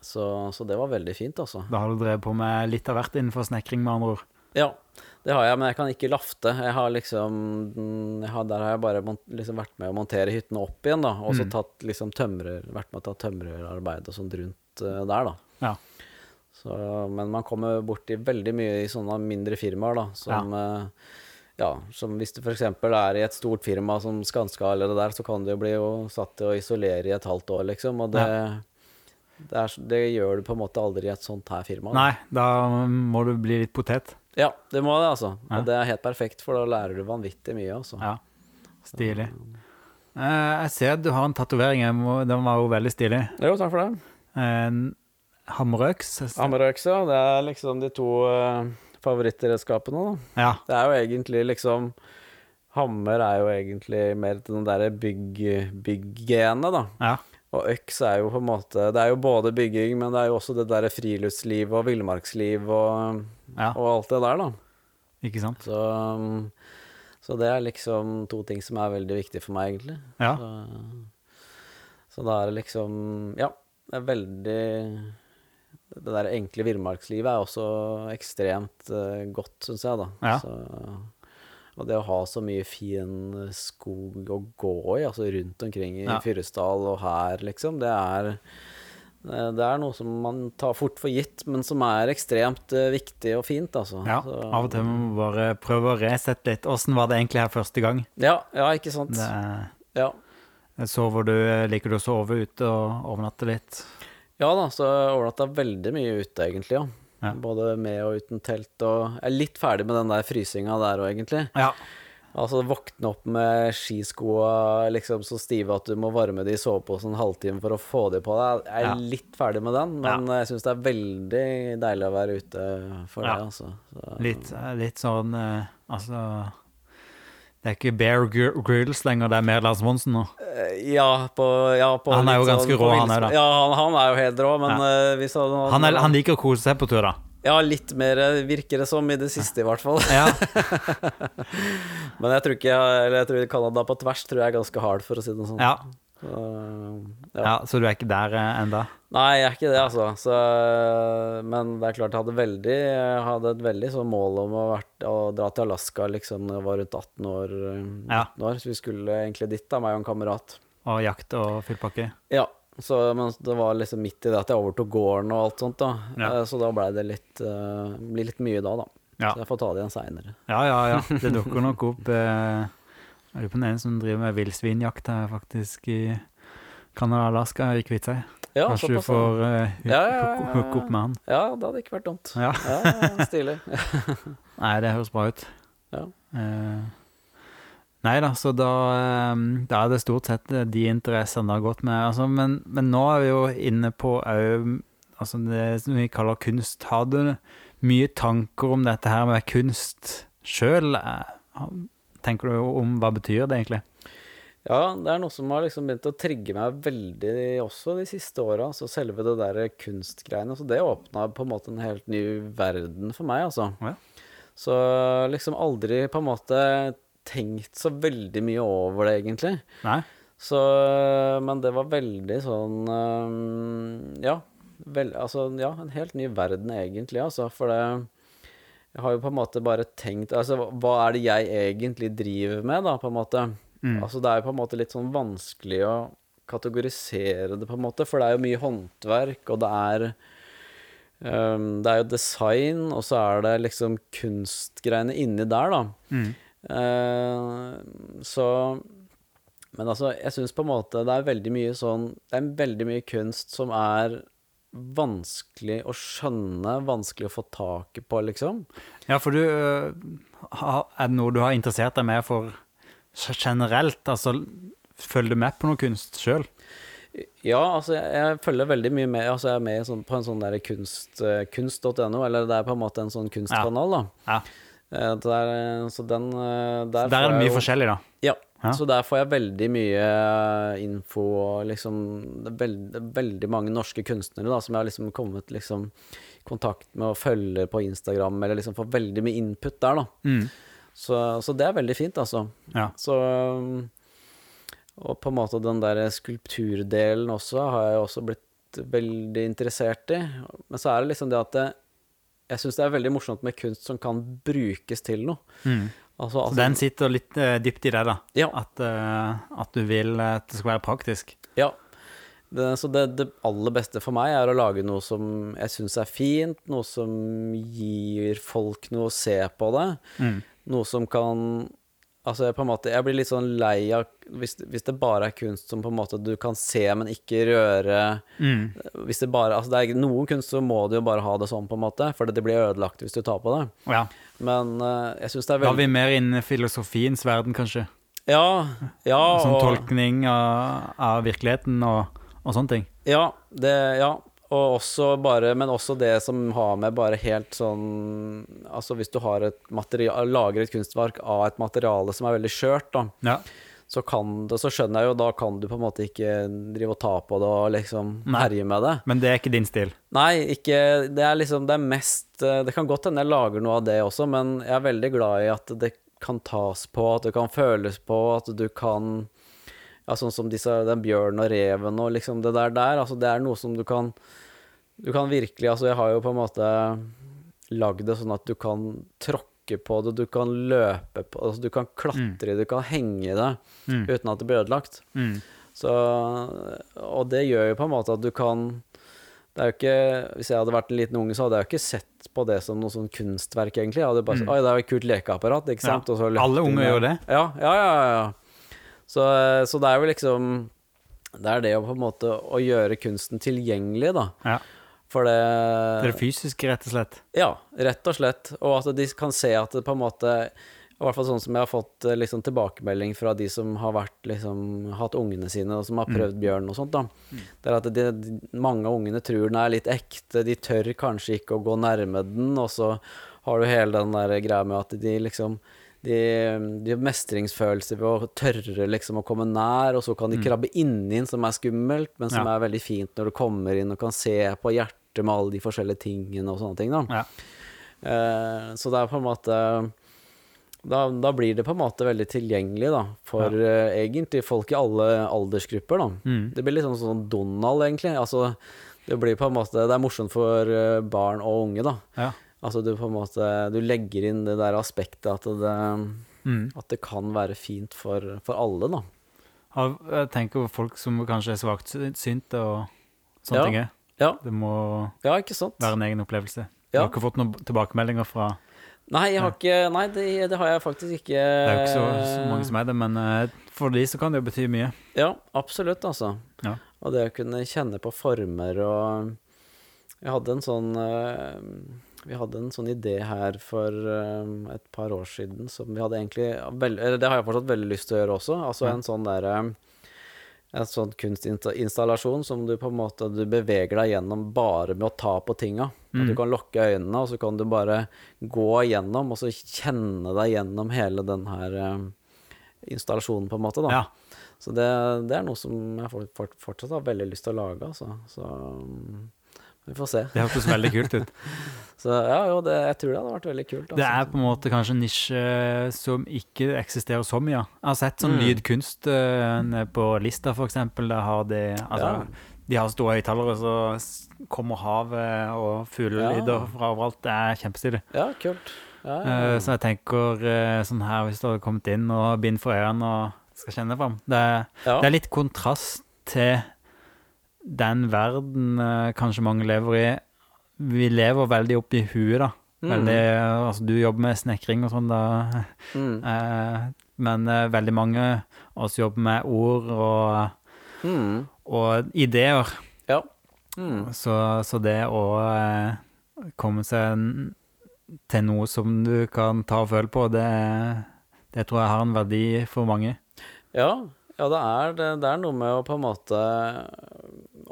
Så, så det var veldig fint, altså. Da har du drevet på med litt av hvert innenfor snekring, med andre ord. Ja, det har jeg, men jeg kan ikke lafte. Jeg har liksom jeg har, Der har jeg bare liksom vært med å montere hyttene opp igjen, da. Og så Mm. tatt liksom tømrer Vært med å ta tømrerarbeid og sånt rundt uh, der, da. Ja. Så, men man kommer borti veldig mye i sånne mindre firmaer, da, som ja. Ja, som hvis du f.eks. er i et stort firma som Skanska eller det der, så kan du jo bli jo satt til å isolere i et halvt år, liksom. Og det, det, er, det gjør du på en måte aldri i et sånt her firma. da. Nei, da må du bli litt potet. Ja, det må det, altså. Ja. Og det er helt perfekt, for da lærer du vanvittig mye, altså. Ja. Stilig. Eh, jeg ser at du har en tatovering. Den var jo veldig stilig. Jo, takk for det. En hammerøks. ja. det er liksom de to uh, favorittredskapene, da. Ja. Det er jo egentlig liksom Hammer er jo egentlig mer til den derre bygg-genet, da. ja. Og øks er jo på en måte Det er jo både bygging, men det er jo også det derre friluftsliv og villmarksliv og, Ja. og alt det der, da. Ikke sant? Så, så det er liksom to ting som er veldig viktig for meg, egentlig. Ja. Så, så da er det liksom Ja, det er veldig Det der enkle villmarkslivet er også ekstremt uh, godt, syns jeg, da. Ja. Så, og det å ha så mye fin skog å gå i, altså rundt omkring i Ja. Fyresdal og her, liksom, det er eh, det er noe som man tar fort for gitt, men som er ekstremt eh, viktig og fint, altså. Ja, Så- Av og til må vi bare prøve å resette litt. Åssen var det egentlig her første gang? Ja, ja, ikke sant. Det, Ja. sover du, liker du å sove ute og overnatte litt? Ja da, så jeg overnatta veldig mye ute, egentlig. ja. Ja. Både med og uten telt. Og jeg er litt ferdig med den der frysinga der òg, egentlig. Ja. Altså våkne opp med skiskoa liksom så stive at du må varme de i soveposen en halvtime for å få de på deg. Jeg er Ja. litt ferdig med den, men jeg syns det er veldig deilig å være ute for Ja. det, altså. Så, Litt, litt sånn eh, Altså Det er ikke Bear Gr- Grylls lenger, det er mer Lars Monsen nå. eh, ja, på, ja, på Han er jo ganske sånn- rå, han òg, da. Ja, han, han er jo helt rå, men eh, hvis han, Han, er, han liker å kose seg på tur, da. Ja, litt mer eh, virker det som i det siste, i hvert fall. Ja. Men jeg tror ikke jeg, Eller jeg tror Canada på tvers tror jeg er ganske hard, for å si det sånn. Ja. Så, ja. ja, Så du er ikke der eh, enda? Nei, jeg er ikke det, altså. Så, men det er klart jeg hadde veldig Jeg hadde et veldig sånn mål om å, vært, å dra til Alaska liksom da jeg var rundt 18 år, 18 Ja. år. Så vi skulle egentlig dit, da, meg og en kamerat. Og jakt og fullpakke? Ja. Så, men det var liksom midt i det at jeg overtok gården og alt sånt, da. Ja. Eh, Så da blei det litt, uh, litt mye da, da. Så jeg får ta det igjen seinere. Ja, ja, ja. Det dukker nok opp eh, Jeg lurer på den ene som driver med villsvinjakt her, faktisk, i Canada Alaska, i seg. Ja, Kanskje du får uh, Ja, ja, ja, ja. hooke opp med han. Ja, det hadde ikke vært dumt. Ja. Stilig. Nei, det høres bra ut. Ja. Uh, nei da, så da, um, da er det stort sett de interessene det har gått med. Altså, men, men nå er vi jo inne på òg altså det som vi kaller kunst. Har du mye tanker om dette her med kunst sjøl? Tenker du om hva betyr det egentlig? Ja, det er noe som har liksom begynt å trigge meg veldig også de siste åra. Altså selve det der kunstgreiene. Så det åpna på en måte en helt ny verden for meg, altså. Ja. Så liksom aldri på en måte tenkt så veldig mye over det, egentlig. Nei? Så Men det var veldig sånn Ja. Vel, altså, ja, en helt ny verden, egentlig, altså. For det Jeg har jo på en måte bare tenkt Altså, hva er det jeg egentlig driver med, da, på en måte? Mm. Altså, det er jo på en måte litt sånn vanskelig å kategorisere det, på en måte, for det er jo mye håndverk, og det er um, Det er jo design, og så er det liksom kunstgreiene inni der, da. Mm. Uh, så Men altså, jeg syns på en måte det er veldig mye sånn Det er veldig mye kunst som er vanskelig å skjønne, vanskelig å få taket på, liksom. Ja, for du øh, Er det noe du har interessert deg mer for generelt? Altså, følger du med på noe kunst sjøl? Ja, altså, jeg, jeg følger veldig mye med Altså, jeg er med sånn, på en sånn der kunst, eh, kunst.no, eller det er på en måte en sånn kunstkanal, da. Ja. Ja. Der, eh, så den der, Der, Der er det mye jo- forskjellig, da. Ja, Ja. så der får jeg veldig mye eh, info og liksom Det er veld, veldig mange norske kunstnere da, som jeg har liksom kommet liksom i kontakt med og følger på Instagram, eller liksom får veldig mye input der, da. Mm. Så, så det er veldig fint, altså. Ja. Så Og på en måte den der skulpturdelen også har jeg også blitt veldig interessert i. Men så er det liksom det at det, jeg syns det er veldig morsomt med kunst som kan brukes til noe. Mm. Altså, Så altså den sitter litt uh, dypt i deg, da. Ja. At, uh, at du vil at det skal være praktisk. Ja. Det, så det, det aller beste for meg er å lage noe som jeg syns er fint, noe som gir folk noe å se på det. Mm. Noe som kan Altså, jeg på en måte Jeg blir litt sånn lei av hvis, hvis det bare er kunst som på en måte du kan se, men ikke røre Mm. Hvis det bare Altså, det er noen kunst så må du jo bare ha det sånn, på en måte, for det blir ødelagt hvis du tar på det. Ja. Men uh, jeg syns det er veldig Da er vi mer innen filosofiens verden, kanskje. Ja. Ja. Sånn og- tolkning av, av virkeligheten og, og sånne ting. Ja, det, ja. Og også bare, men også det som har med bare helt sånn Altså hvis du har et material, lager et kunstverk av et materiale som er veldig skjørt, da, Ja. Så kan det, så skjønner jeg jo, da kan du på en måte ikke drive og ta på det og liksom Nei. herje med det. Men det er ikke din stil. Nei, ikke Det er liksom Det er mest eh, Det kan godt hende jeg lager noe av det også, men jeg er veldig glad i at det kan tas på, at det kan føles på, at du kan Ja, sånn som disse Den bjørnen og reven og liksom det der der. Altså, det er noe som du kan Du kan virkelig Altså, jeg har jo på en måte lagd det sånn at du kan tråkke på det, du kan løpe på Altså, du kan klatre i det, du kan henge i det Mm. uten at det blir ødelagt. Mm. Så, og det gjør jo på en måte at du kan Det er jo ikke Hvis jeg hadde vært en liten unge, så hadde jeg jo ikke sett på det som noe sånn kunstverk, egentlig. Jeg hadde bare sagt Oi, det er jo et kult lekeapparat, ikke sant? Ja. Alle unge gjør det. Ja, ja, ja. ja. Så, så det er jo liksom Det er det å på en måte å gjøre kunsten tilgjengelig, da. Ja. For det Det er det fysiske, rett og slett. ja, rett og slett. Og at de kan se at det på en måte I hvert fall sånn som jeg har fått eh, liksom, tilbakemelding fra de som har vært, liksom, hatt ungene sine, og som har prøvd bjørn og sånt. da. Det er at de, de, mange av ungene tror den er litt ekte, de tør kanskje ikke å gå nærme den, og så har du hele den der greia med at de liksom de, de har mestringsfølelse ved å tørre liksom å komme nær, og så kan de krabbe inni den, som er skummelt, men som Ja. er veldig fint når du kommer inn og kan se på hjertet med alle de forskjellige tingene og sånne ting. da. Ja. Eh, så det er på en måte da, da blir det på en måte veldig tilgjengelig da, for eh, egentlig folk i alle aldersgrupper. Mm. Det blir litt sånn, sånn Donald, egentlig. Altså, det blir på en måte Det er morsomt for eh, barn og unge, da. Ja. Altså du på en måte Du legger inn det der aspektet at det, Mm. at det kan være fint for, for alle, da. Jeg tenker på folk som kanskje er svaksynte og sånne Ja. ting. Ja, Det må ja være en egen opplevelse. Du har ikke fått noen tilbakemeldinger fra Nei, jeg har ikke Nei, det, det har jeg faktisk ikke. Det er jo ikke så, så mange som er det, men eh, for de så kan det jo bety mye. Ja, absolutt, altså. Ja. Og det å kunne kjenne på former og Jeg hadde en sånn eh, Vi hadde en sånn idé her for eh, et par år siden som vi hadde egentlig Eller det har jeg fortsatt veldig lyst til å gjøre også. Altså en sånn derre en sånn kunstinstallasjon som du på en måte Du beveger deg gjennom bare med å ta på tinga. Mm. du kan lukke øynene, og så kan du bare gå gjennom, og så kjenne deg gjennom hele den her uh, installasjonen, på en måte, da. Ja. Så det, det er noe som jeg fort, fort, fortsatt har veldig lyst til å lage, altså. Så um, vi får se. Det hørtes veldig kult ut. Så ja, jo, det, jeg tror det hadde vært veldig kult. Det Altså. er på en måte kanskje en nisje som ikke eksisterer så mye. Jeg har sett sånn Mm. lydkunst nede på Lista, for eksempel. Der har de altså, Ja. De har store høyttalere, så kommer havet og fuglelyder Ja. fra overalt. Det er kjempestilig. Ja, kult. Ja, Eh. Så jeg tenker eh, sånn her, hvis du hadde kommet inn og bind for øynene og skal kjenne fram det, det er litt kontrast til den verden kanskje mange lever i. Vi lever veldig opp i huet, da. Mm. Altså, du jobber med snekring og sånn, da. Mm. Eh, men eh, veldig mange av oss jobber med ord og, Mm. og ideer. Ja. Mm. Så, så det å eh, komme seg til noe som du kan ta og føle på, det, det tror jeg har en verdi for mange. Ja, ja det, er, det, det er noe med å på en måte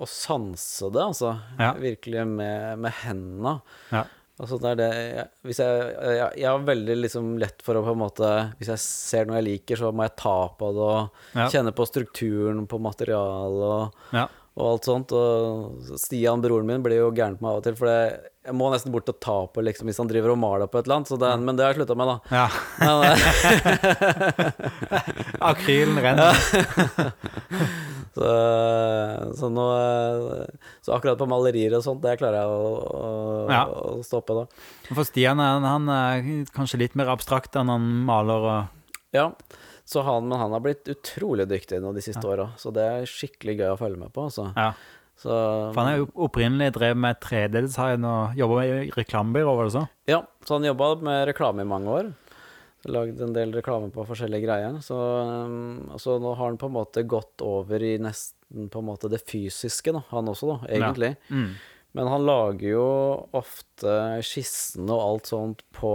Å sanse det, altså. Ja. Virkelig med, med hendene. Ja. Altså det det jeg, Hvis jeg, jeg Jeg har veldig liksom lett for å på en måte Hvis jeg ser noe jeg liker, så må jeg ta på det og Ja. kjenne på strukturen på materialet og, Ja. og alt sånt. Og Stian, broren min, blir jo gæren på meg av og til, for det, jeg må nesten bort og ta på liksom, hvis han driver og maler på et eller annet. Så det, men det har jeg slutta med, da. ja. Men, eh, Akrylen renner. Så, så nå Så akkurat på malerier og sånt, det klarer jeg å, å, Ja. å stoppe, da. For Stian han, han er kanskje litt mer abstrakt enn han maler og Ja. Så han, men han har blitt utrolig dyktig nå de siste åra, så det er skikkelig gøy å følge med på. Altså. Ja. Så, For han er jo opprinnelig drev med 3D-design og jobba med reklamebyrå, var det så? ja, så han jobba med reklame i mange år. Lagd en del reklame på forskjellige greier. Så, um, så nå har han på en måte gått over i nesten på en måte det fysiske, da, han også, da, egentlig. Mm. Men han lager jo ofte skissene og alt sånt på,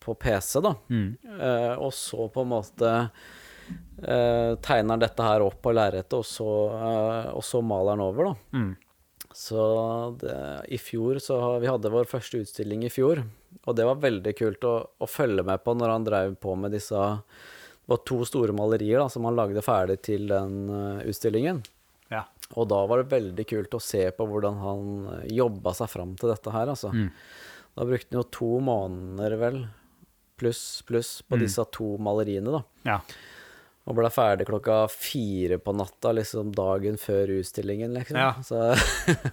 på PC, da. Mm. Eh, og så på en måte eh, tegner han dette her opp på lerretet, og, så, eh, og så maler han over, da. Mm. Så det, i fjor så Vi hadde vår første utstilling i fjor, og det var veldig kult å, å følge med på når han drev på med disse Det var to store malerier da, som han lagde ferdig til den eh, utstillingen. Ja. Og da var det veldig kult å se på hvordan han eh, jobba seg fram til dette her, altså. Mm. Da brukte han jo to måneder, vel, pluss, pluss, på Mm. disse to maleriene, da. ja. Og ble ferdig klokka fire på natta, liksom dagen før utstillingen, liksom. Ja. Så,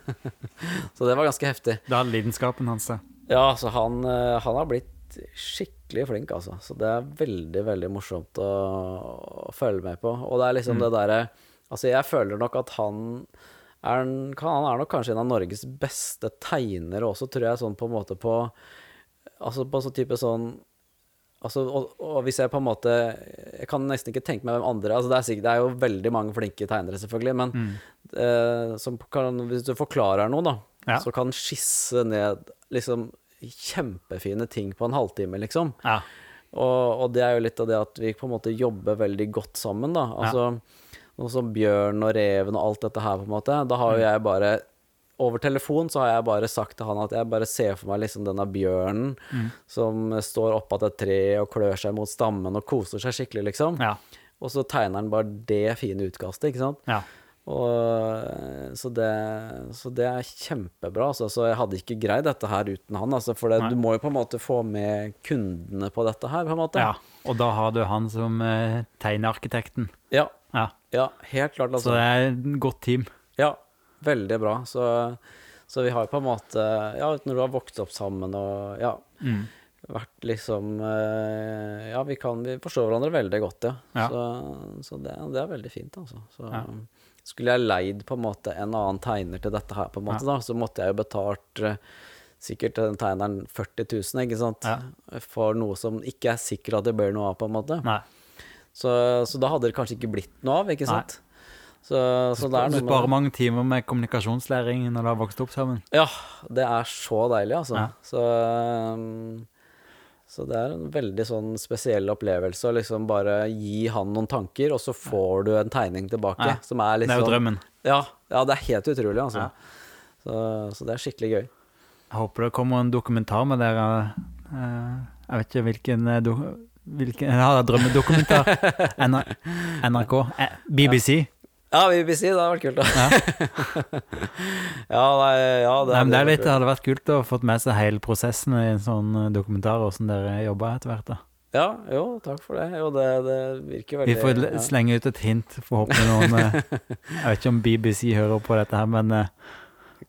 så det var ganske heftig. Da er lidenskapen hans det. Ja, så han, eh, han har blitt skikkelig flink, altså. Så det er veldig, veldig morsomt å, å følge med på. Og det er liksom det derre Altså, jeg føler nok at han er, han er nok kanskje en av Norges beste tegnere også, tror jeg, sånn på en måte på Altså på sånn type sånn Altså, og, og hvis jeg på en måte Jeg kan nesten ikke tenke meg hvem andre altså det, er sikkert, det er jo veldig mange flinke tegnere, selvfølgelig, men Mm. eh, som kan, hvis du forklarer noe, da, Ja. så kan skisse ned liksom kjempefine ting på en halvtime, liksom. Ja. Og, og det er jo litt av det at vi på en måte jobber veldig godt sammen, da. Altså, Noe som Bjørn og Reven og alt dette her, på en måte. Da har Mm. jo jeg bare over telefon så har jeg bare sagt til han at jeg bare ser for meg liksom denne bjørnen Mm. som står oppå et tre og klør seg mot stammen og koser seg skikkelig, liksom. Ja. Og så tegner han bare det fine utkastet, ikke sant. ja. Og, så, det, så det er kjempebra. Altså. Så jeg hadde ikke greid dette her uten han. Altså, for det, du må jo på en måte få med kundene på dette her, på ja. Og da har du han som eh, tegnearkitekten. Ja, Ja. ja, helt klart. Så Altså. det er et godt team. Ja, veldig bra. Så, så vi har på en måte Ja, når du har vokst opp sammen og ja, Mm. vært liksom eh, Ja, vi kan Vi forstår hverandre veldig godt, ja. Ja. Så, så det, det er veldig fint, altså. Så Ja. Skulle jeg leid på en måte en annen tegner til dette her, på en måte, da, så måtte jeg jo betalt eh, sikkert den tegneren 40 000, ikke sant? Ja. For noe som ikke er sikkert at det blir noe av, på en måte. Nei. Så, så da hadde det kanskje ikke blitt noe av, ikke Nei. sant? Så, så er Du sparer mange timer med kommunikasjonslæring når du har vokst opp sammen. Ja, det er så deilig, altså. Ja. Så, um, Så det er en veldig sånn spesiell opplevelse å liksom bare gi han noen tanker, og så får du en tegning tilbake. Ja. Som er Det liksom er jo drømmen. Ja, ja, det er helt utrolig, altså. Ja. Så, så det er skikkelig gøy. Jeg håper det kommer en dokumentar med dere. eh, jeg vet ikke hvilken, hvilken Jeg har Ja, drømmedokumentar. NRK? Eh, BBC? Ja, BBC, det hadde vært kult, da. ja, nei, ja, det, Nei, men det, er litt, det hadde vært kult å fått med seg hele prosessen i en sånn eh, dokumentar, åssen dere jobber etter hvert. da. Ja, jo, takk for det. Jo, det, det virker veldig Vi får ja. slenge ut et hint, forhåpentlig noen eh, Jeg vet ikke om BBC hører på dette her, men eh,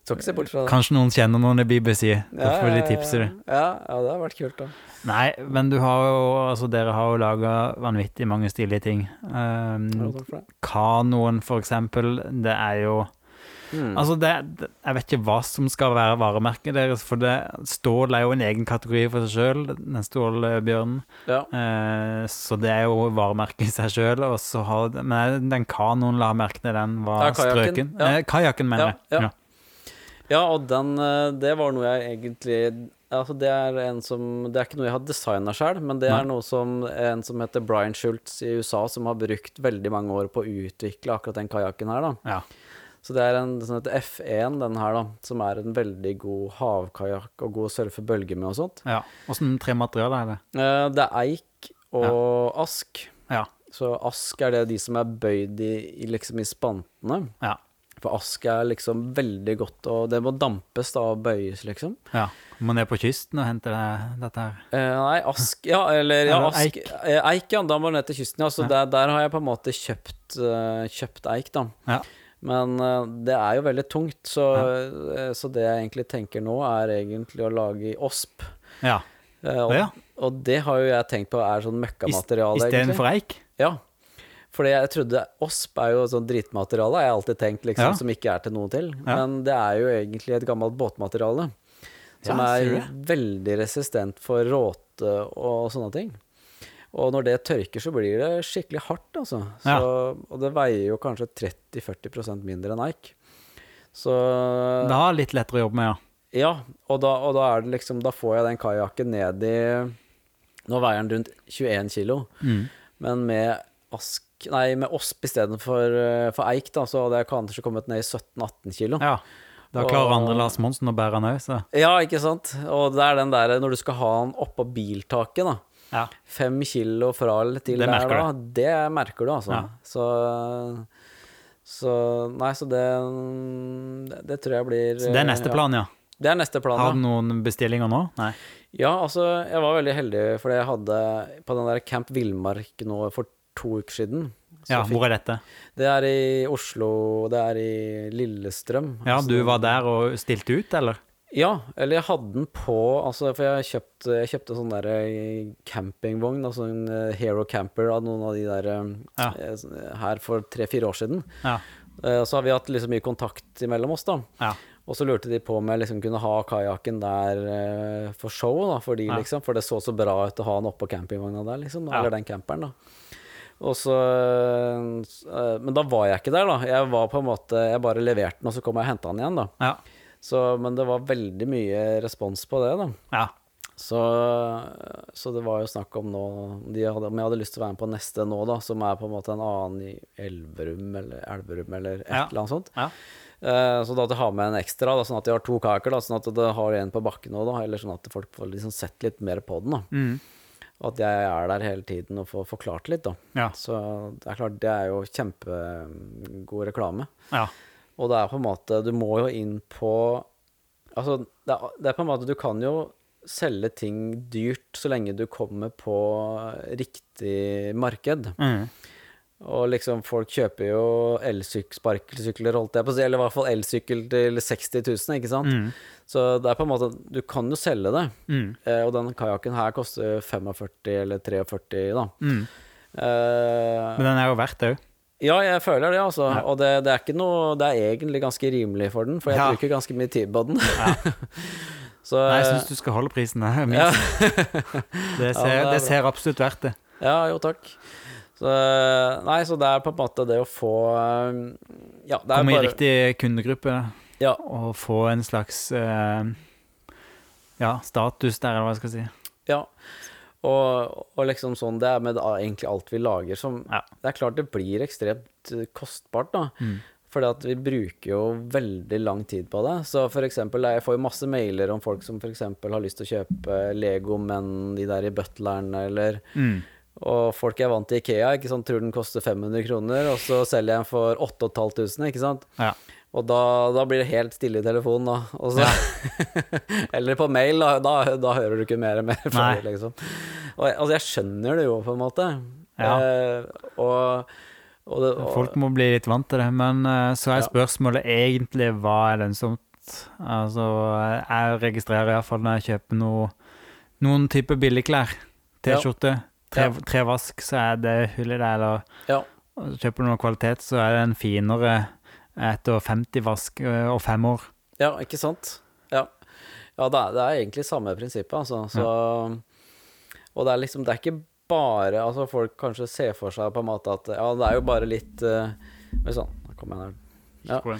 Skal ikke se bort fra det. kanskje noen kjenner noen i BBC. Da får de ja. Ja, ja, det har vært kult, da. Nei, men du har jo Altså, dere har jo laga vanvittig mange stilige ting. Um, Ja, kanoen, for eksempel, det er jo Mm. Altså, det, det Jeg vet ikke hva som skal være varemerket deres, for det stål er jo en egen kategori for seg sjøl, den stålbjørnen. ja. Eh, så det er jo varemerket i seg sjøl. Men den kanoen, la merke til den, var strøken. ja. Eh, Kajakken, mener jeg. Ja, ja. Ja, og den eh, Det var noe jeg egentlig Altså, det er en som Det er ikke noe jeg har designa sjøl, men det Nei. er noe som en som heter Brian Schultz i USA, som har brukt veldig mange år på å utvikle akkurat den kajakken her, da. Ja. Så det er en som heter F1, den her, da, som er en veldig god havkajakk og god å surfe bølger med og sånt. ja. Åssen tre materialer er det? Eh, Det er eik og ask. Ja. Så ask er det de som er bøyd i liksom i spantene. Ja. For ask er liksom veldig godt, og det må dampes da og bøyes, liksom. ja. Må ned på kysten og hente det, dette her. Eh, nei, ask Ja, eller ja, ask. eik. Eh, eik, ja. Da må du ned til kysten, ja. Så Ja. Der, der har jeg på en måte kjøpt, eh, kjøpt eik, da. Ja. Men eh, det er jo veldig tungt, så, så det jeg egentlig tenker nå, er egentlig å lage i osp. Ja. Og, og det har jo jeg tenkt på er sånn møkkamateriale. Istedenfor eik? Ja. Fordi jeg trodde osp er jo sånn dritmateriale, har jeg alltid tenkt, liksom, Ja. som ikke er til noe til. Ja. Men det er jo egentlig et gammelt båtmateriale. Som Ja, er veldig resistent for råte og sånne ting. Og når det tørker, så blir det skikkelig hardt, altså. Så. Og det veier jo kanskje 30-40% mindre enn eik. Så Det er litt lettere å jobbe med, ja. ja, og da, og da er det liksom Da får jeg den kajakken ned i Nå veier den rundt 21 kilo, Mm. men med ask Nei, med osp istedenfor uh, for eik, da, så hadde jeg kanskje kommet ned i 17-18 kilo. ja. Da klarer Og- andre Lars Monsen å bære han òg, så Ja, ikke sant? Og det er den der når du skal ha han oppå biltaket, da. ja. Fem kilo fra eller til Det der, da. Det merker du, altså. Ja. Så Så Nei, så det Det, tror jeg blir Så det er neste ja. plan, ja. Det er neste plan, Har du noen bestillinger nå? Nei. Ja, altså, jeg var veldig heldig, fordi jeg hadde på den der Camp Villmark nå for to uker siden. Ja, fikk- hvor er dette? Det er i Oslo, det er i Lillestrøm. Ja, Altså, du var der og stilte ut, eller? Ja, eller jeg hadde den på Altså, for jeg kjøpte, jeg kjøpte sånn der eh, campingvogn, altså en eh, Hero Camper av noen av de der eh, Ja. her for tre-fire år siden. Ja. Så har vi hatt liksom mye kontakt imellom oss, da. Ja. Og så lurte de på om jeg liksom kunne ha kajakken der for show, da, for de, Ja. liksom. For det så så bra ut å ha den oppå campingvogna der, liksom. Eller den camperen, da. Og så eh, Men da var jeg ikke der, da. Jeg var på en måte Jeg bare leverte den, og så kom jeg og henta den igjen, da. Ja. Så, men det var veldig mye respons på det, da. ja. Så, så det var jo snakk om nå de hadde, Om jeg hadde lyst til å være med på neste nå, da, som er på en måte en annen i Elverum eller Elverum eller et Ja. eller annet sånt. Ja. Uh, så da at jeg har med en ekstra, da, sånn at jeg har to kaker, da, sånn at det har en på bakken òg, da, eller sånn at folk får liksom sett litt mer på den. da. Mm. At jeg er der hele tiden og får forklart litt, da. Ja. Så det er klart, det er jo kjempegod reklame. ja. Og det er på en måte Du må jo inn på Altså, det er, det er på en måte Du kan jo selge ting dyrt så lenge du kommer på riktig marked. Mm. Og liksom, folk kjøper jo elsparkesykler, holdt jeg på å si, eller i hvert fall elsykkel til 60 000, ikke sant? Mm. Så det er på en måte Du kan jo selge det. Mm. Eh, og den kajakken her koster 45 eller 43, da. Mm. Eh, Men den er jo verdt det òg. ja, jeg føler det, altså. Ja. Og det, det er ikke noe Det er egentlig ganske rimelig for den, for jeg Ja. bruker ganske mye tid på den. Så Nei, jeg eh, syns du skal holde prisen. Det, ja. det, Ja, ser, det er det ser absolutt verdt det. ja, jo takk. Så Nei, så det er på en måte det å få eh, Ja, det Komme i riktig kundegruppe Ja. og få en slags eh, ja, status der, eller hva jeg skal si. Ja. Og, og liksom sånn Det er med egentlig alt vi lager som Ja. Det er klart det blir ekstremt eh, kostbart, da. Mm. Fordi at vi bruker jo veldig lang tid på det. Så for eksempel, jeg får jo masse mailer om folk som for eksempel har lyst til å kjøpe Lego, men de der i butleren, eller Mm. Og folk er vant til Ikea, ikke sant, tror den koster 500 kroner, og så selger jeg den for 8500, ikke sant. Ja. Og da, da blir det helt stille i telefonen, da. Og så, eller på mail, da, da, da hører du ikke mer og mer fra dem, liksom. Og jeg, altså, jeg skjønner det jo, på en måte. Ja. Eh, og, og, det, Folk må bli litt vant til det. Men eh, så er Ja. spørsmålet egentlig hva er lønnsomt? Altså, jeg registrerer iallfall når jeg kjøper noe, noen type billigklær, T-skjorte, tre, Ja. trevask, så er det hull i det. Eller Ja. kjøper du noe kvalitet, så er det en finere etter 50 vask eh, og fem år. Ja, ikke sant? Ja, ja det, er, det er egentlig samme prinsippet, altså. Så, Og det er liksom Det er ikke bare Altså, folk kanskje ser for seg på en måte at Ja, det er jo bare litt uh, Sånn, da kommer jeg der. Ja.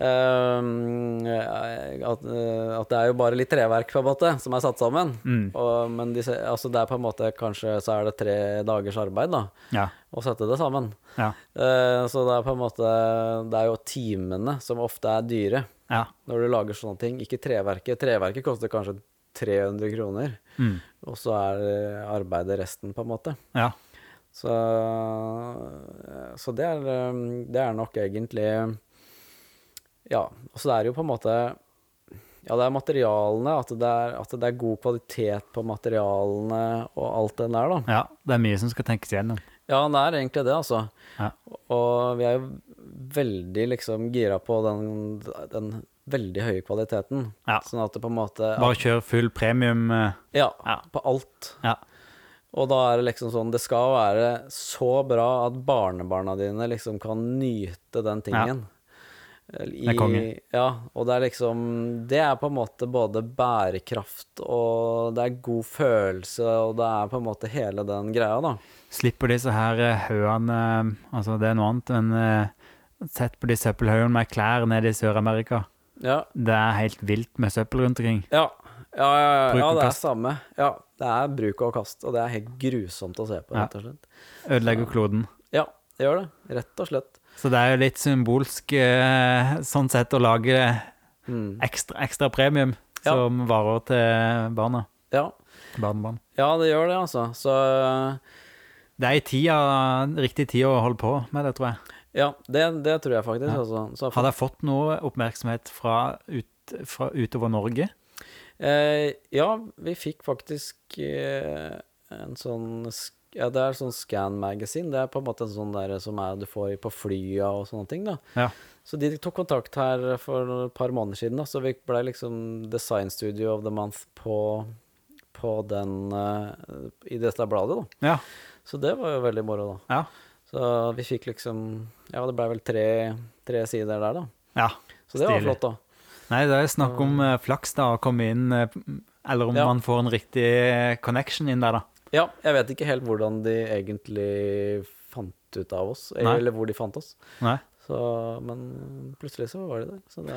Ehm, at, eh, at det er jo bare litt treverk, på en måte, som er satt sammen. Mm. Og, men de, altså det er på en måte Kanskje så er det tre dagers arbeid, da, Ja. å sette det sammen. Ja. Uh, så det er på en måte Det er jo timene som ofte er dyre ja. når du lager sånne ting. Ikke treverket. Treverket koster kanskje 300 kroner, Mm. og så er det arbeidet resten, på en måte. ja. Så, så det, er, um, det er nok egentlig Ja. Og så er det jo på en måte Ja, det er materialene, at det er, at det er god kvalitet på materialene og alt det der, da. ja. Det er mye som skal tenkes igjennom. Ja, det er egentlig det, altså. Ja. Og vi er jo veldig liksom gira på den, den veldig høye kvaliteten. Ja. Sånn at det på en måte Bare kjør full premium. eh, Ja, Ja. på alt. Ja. Og da er det liksom sånn Det skal være så bra at barnebarna dine liksom kan nyte den tingen. I, er konge. Ja, og det er liksom Det er på en måte både bærekraft og det er god følelse, og det er på en måte hele den greia, da. Slipper disse her eh, haugene Altså, det er noe annet enn eh, Sett på de søppelhaugene med klær nede i Sør-Amerika. Ja, Det er helt vilt med søppel rundt omkring. ja, ja, ja, ja, ja det er samme. Ja, det er bruk og kast, og det er helt grusomt å se på, rett og slett. Ødelegger kloden. Ja, det gjør det. Rett og slett. Så det er jo litt symbolsk eh, sånn sett å lage Mm. ekstra, ekstra premium Ja. som varer til barna. Ja. Barnebarn. ja, det gjør det, altså. Så Det er i tida, riktig tid å holde på med det, tror jeg. Ja, det, det tror jeg faktisk. Ja. Altså. Så, Har dere fått noe oppmerksomhet fra, ut, fra utover Norge? eh, ja, vi fikk faktisk eh, en sånn sk- Ja, det er sånn Scan Magazine. Det er på en måte en sånn der som er, du får på flya og sånne ting, da. Ja. Så de tok kontakt her for et par måneder siden, da, så vi ble liksom Design Studio of the Month på, på den uh, I dette bladet, da. Ja. Så det var jo veldig moro, da. Ja. Så vi fikk liksom Ja, det ble vel tre, tre sider der, da. ja. Så det var Stilig. flott, da. Nei, det er snakk om uh, flaks, da, å komme inn uh, Eller om Ja. man får en riktig connection inn der, da. Ja, jeg vet ikke helt hvordan de egentlig fant ut av oss, Nei. eller hvor de fant oss. Nei. Så, men plutselig så var de der. Så det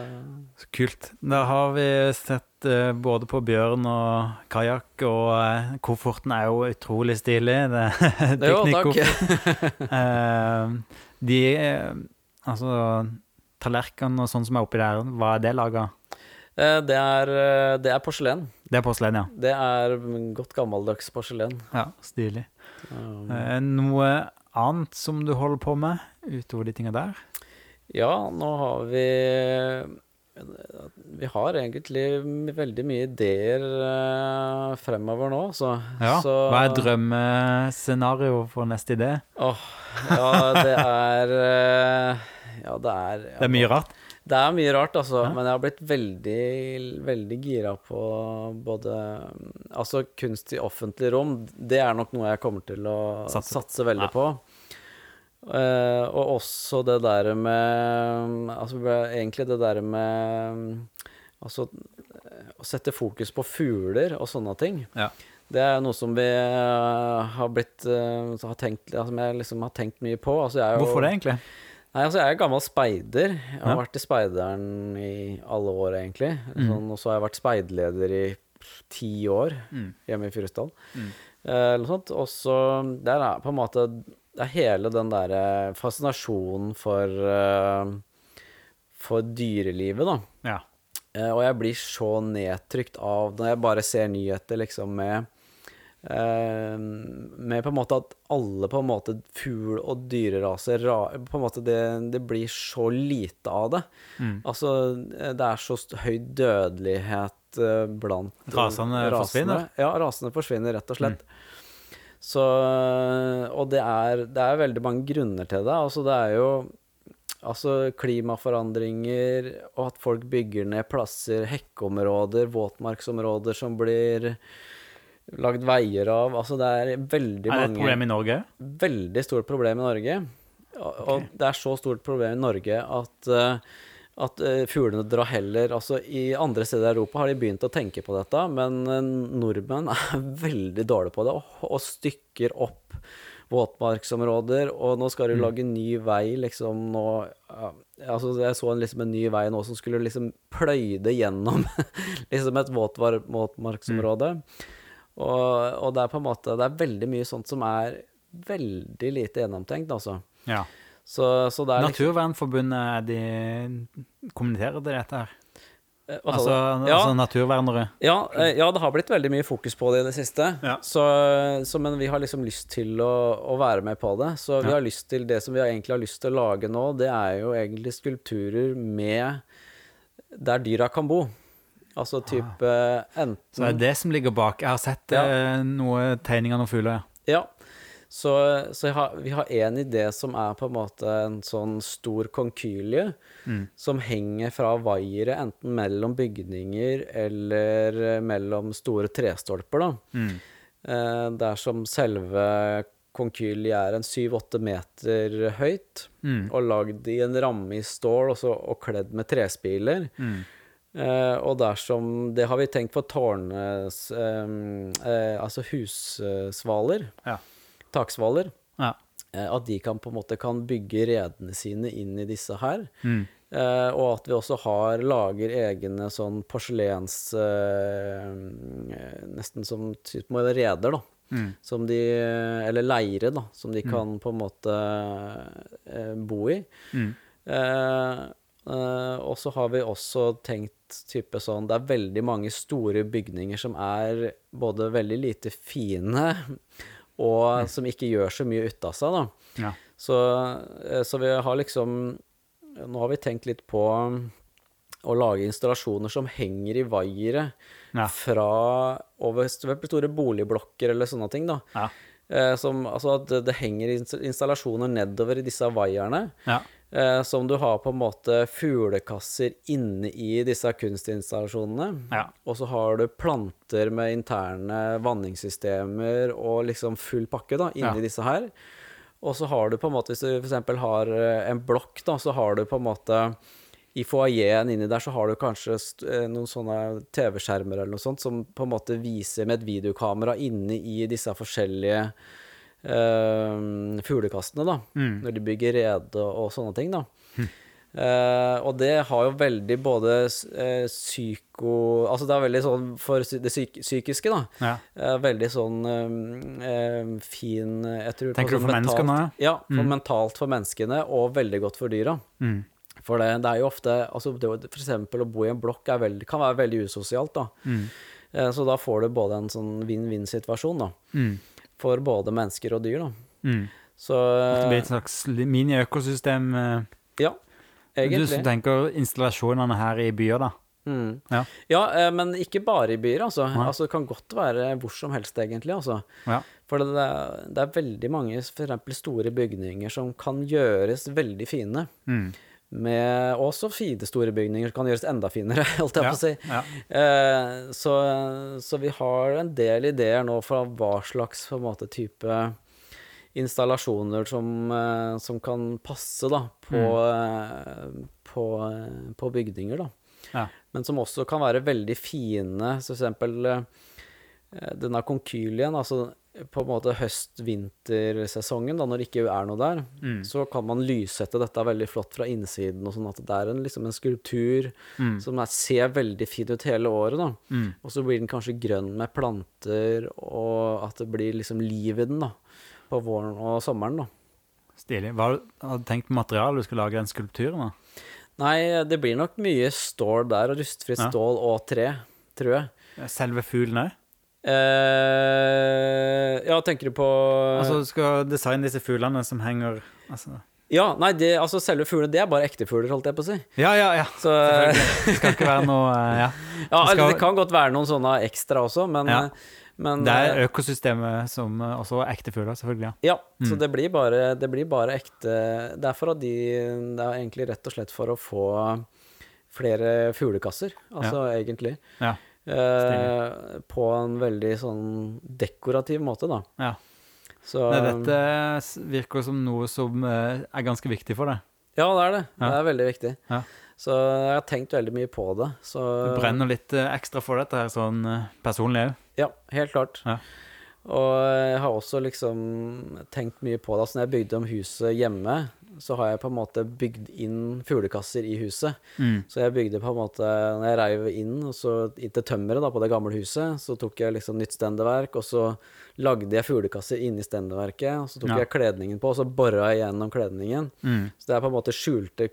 Så kult. Da har vi sett uh, både på bjørn og kajakk, og uh, kofferten er jo utrolig stilig. Det er Jo, takk. Eh, de Altså, tallerkenene og sånn som er oppi der, hva er det laga? Eh, Det er, eh, det er porselen. Det er porselen, ja. Det er godt gammeldags porselen. ja. Stilig. Um, Eh, noe annet som du holder på med utover de tinga der? Ja, nå har vi Vi har egentlig veldig mye ideer fremover nå, så, Ja. så Hva er drømmescenario for neste idé? Åh, ja, det er Ja, det er ja, Det er mye rart. Det er mye rart, altså. Ja. Men jeg har blitt veldig, veldig gira på både Altså, kunst i offentlig rom, det er nok noe jeg kommer til å Satse. satse, veldig Ja. på. Uh, og også det der med Altså egentlig det der med Altså å sette fokus på fugler og sånne ting. Ja. Det er noe som vi uh, har blitt uh, har tenkt, altså, jeg liksom har tenkt mye på. Altså, jeg er jo, Hvorfor det, egentlig? Nei, altså jeg er gammel speider. Jeg har Ja. vært i speideren i alle år, egentlig. Mhm. Sånn, og så har jeg vært speiderleder i ti år Mm. hjemme i Fyresdal. Mm. Eh. Og så Der er på en måte Det er hele den derre fascinasjonen for uh, For dyrelivet, da. Ja. Eh, og jeg blir så nedtrykt av når jeg bare ser nyheter liksom med eh, Med på en måte at alle på en måte fugl- og dyreraser ra- På en måte det, det blir så lite av det. Mm. Altså, eh, det er så høy dødelighet eh, blant rasene, Rasene forsvinner? Ja, rasene forsvinner, rett og slett. Mm. Så Og det er, det er veldig mange grunner til det. Altså, det er jo Altså klimaforandringer, og at folk bygger ned plasser, hekkeområder, våtmarksområder som blir lagd veier av. Altså det er veldig Er det et problem i Norge? veldig stort problem i Norge. Og, og det er så stort problem i Norge at, eh, at eh, fuglene drar heller Altså, i andre steder i Europa har de begynt å tenke på dette, men eh, nordmenn er veldig dårlige på det, og, og stykker opp våtmarksområder, og nå skal de lage ny vei, liksom nå Altså, jeg så en, liksom en ny vei nå som skulle liksom pløyde gjennom liksom et våtmarksområde. våtmarksområde. Og, og det er på en måte Det er veldig mye sånt som er veldig lite gjennomtenkt, altså. Ja. Så, så det er liksom Naturvernforbundet, de kommenterer til dette her? Eh, sa Altså, ja, altså naturvernere? ja, eh, ja, det har blitt veldig mye fokus på det i det siste. Ja. Så, så, men vi har liksom lyst til å, å være med på det. Så vi har lyst til det som vi egentlig har lyst til å lage nå, det er jo egentlig skulpturer med der dyra kan bo. Altså type enten Så det er det som ligger bak. Jeg har sett Ja. eh, noe tegninger av noen fugler. ja. Så, så har, vi har en idé som er på en måte en sånn stor konkylie Mm. som henger fra vaiere enten mellom bygninger eller eh, mellom store trestolper, da. Mm. Eh, der som selve konkylie er en syv-åtte meter høyt, Mm. og lagd i en ramme i stål og, så, og kledd med trespiler. Mm. Eh, og dersom Det har vi tenkt på tårnes eh, uh, Altså hussvaler. Ja. Taksvaler. Ja. Uh, at de kan på en måte kan bygge redene sine inn i disse her. Mm. Og at vi også har lager egne sånn porselens Nesten som type reder, da. Mm. Som de Eller leire, da. Som de kan på en måte bo i. Mm. Eh, og så har vi også tenkt type sånn Det er veldig mange store bygninger som er både veldig lite fine og som ikke gjør så mye ut av seg, da. Ja. Så, eh, så vi har liksom Nå har vi tenkt litt på å lage installasjoner som henger i vaiere Ja. fra over store boligblokker eller sånne ting, da. Ja. Uh, som, altså at det, det henger installasjoner nedover i disse vaierne. Ja. Eh, som du har på en måte fuglekasser inne i disse kunstinstallasjonene. Ja. Og så har du planter med interne vanningssystemer og liksom full pakke da, inni Ja. disse her. Og så har du på en måte, hvis du f.eks. har eh, en blokk, da, så har du på en måte i foajeen inni der så har du kanskje eh, noen sånne TV-skjermer eller noe sånt som på en måte viser med et videokamera inne i disse forskjellige eh, fuglekastene, da. Mm. Når de bygger rede og, sånne ting, da. Eh, og det har jo veldig både uh, psyko... Altså det er veldig sånn for det psyk psykiske, da. Ja. Uh, veldig sånn fin jeg tror, Tenker du for mentalt- Ja, for mentalt for menneskene, og veldig godt for dyra. Mm. For det, det er jo ofte altså det, For eksempel å bo i en blokk er veldig, kan være veldig usosialt, da. Mm. Så da får du både en sånn vinn-vinn-situasjon, da. For både mennesker og dyr. Mm. Så Det blir et slags mini-økosystem. eh. ja, Du egentlig. som tenker installasjonene her i byer, da. Mm. Ja. Ja, eh, men ikke bare i byer, altså. Altså. Det kan godt være hvor som helst, egentlig. altså. Ja. For det er, det er veldig mange eksempel store bygninger som kan gjøres veldig fine. Mm. Med også fine store bygninger som kan gjøres enda finere, holdt jeg på å si. Ja. Eh, så, så vi har en del ideer nå fra hva slags måte type installasjoner som, eh, som kan passe da, på, mm. på, eh, på bygninger. da Ja. men som også kan være veldig fine. Så for eksempel eh, denne konkylien, altså på en måte høst-vintersesongen, da, når det ikke er noe der, Mm. så kan man lyssette dette veldig flott fra innsiden, og sånn at det er en, liksom en skulptur Mm. som er, ser veldig fin ut hele året, da. Mm. Og så blir den kanskje grønn med planter, og at det blir liksom liv i den, da. På våren og sommeren, da. Stilig. Hva har du tenkt på materialet du skal lage den skulpturen av? Nei, det blir nok mye stål der, og rustfritt Ja. stål og tre, tror jeg. Selve fuglen òg? Eh, ja, tenker du på Altså, du skal designe disse fuglene som henger altså. Ja, nei, det, altså selve fuglene, det er bare ekte fugler, holdt jeg på å si. Ja, ja, ja. Så Det skal ikke være noe eh, Ja. Ja, Det skal- det kan godt være noen sånne ekstra også, men, Ja. men Det er eh, økosystemet som eh, også er ekte fugler, selvfølgelig. ja. Ja, så Mm. det blir, bare, det blir bare ekte Det er for at de Det er egentlig rett og slett for å få flere fuglekasser, altså egentlig. Ja. Eh, på en veldig sånn dekorativ måte, da. Ja. Så Nei, dette virker som noe som eh, er ganske viktig for deg. Ja, det er det. Ja. Det er veldig viktig. Ja. Så jeg har tenkt veldig mye på det. Så Du brenner litt eh, ekstra for dette her, sånn eh, personlig òg. Ja, helt klart. Ja. Og jeg har også liksom tenkt mye på det. Altså når jeg bygde om huset hjemme, så har jeg på en måte bygd inn fuglekasser i huset. Mm. Så jeg bygde på en måte Når jeg reiv inn og så inn til tømmeret da, på det gamle huset, så tok jeg liksom nytt stendeverk, og så lagde jeg fuglekasser inni stendeverket. Og så tok Ja. jeg kledningen på, og så bora jeg gjennom kledningen. Mm. Så det er på en måte skjulte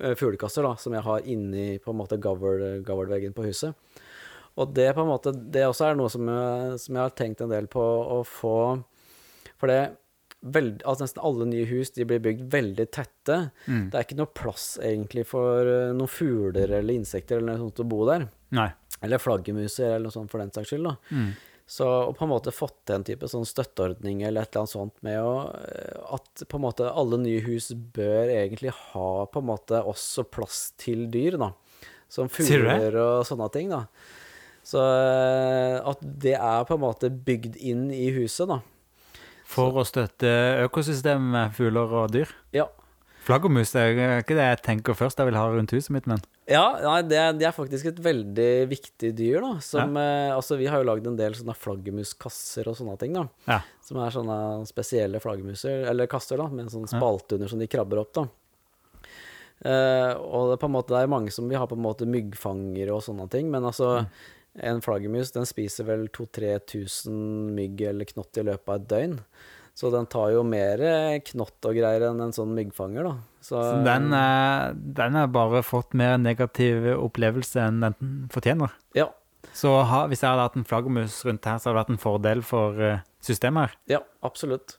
eh, fuglekasser da, som jeg har inni på en måte gavl- gavlveggen på huset. Og det på en måte, det også er noe som jeg, som jeg har tenkt en del på å få For det veld, altså Nesten alle nye hus de blir bygd veldig tette. Mm. Det er ikke noe plass egentlig for eh, noen fugler eller insekter eller noe sånt å bo der. Nei. Eller flaggermuser eller noe sånt for den saks skyld. da. Mm. Så å på en måte fått til en type sånn støtteordning eller et eller annet sånt med å eh, At på en måte alle nye hus bør egentlig ha på en måte også plass til dyr, da. Som fugler og sånne ting, da. Så eh, at det er på en måte bygd inn i huset, da. For å støtte økosystemet med fugler og dyr. Ja. Flaggermus er ikke det jeg tenker først jeg vil ha rundt huset mitt, men Ja, nei, det, er, det er faktisk et veldig viktig dyr, da. Som eh, Altså, vi har jo lagd en del sånne flaggermuskasser og sånne ting, da. ja. Som er sånne spesielle flaggermuser, eller kasser, da, med en sånn spalte under som de krabber opp, da. Eh, og det er på en måte Det er mange som vil ha på en måte myggfangere og sånne ting, men altså En flaggermus den spiser vel 2000-3000 mygg eller knott i løpet av et døgn. Så den tar jo mer knott og greier enn en sånn myggfanger, da. Så, Så den, er- den har bare fått mer negativ opplevelse enn den fortjener. Ja. Så ha, hvis jeg hadde hatt en flaggermus rundt her, så hadde det vært en fordel for eh, systemet her. Ja, absolutt.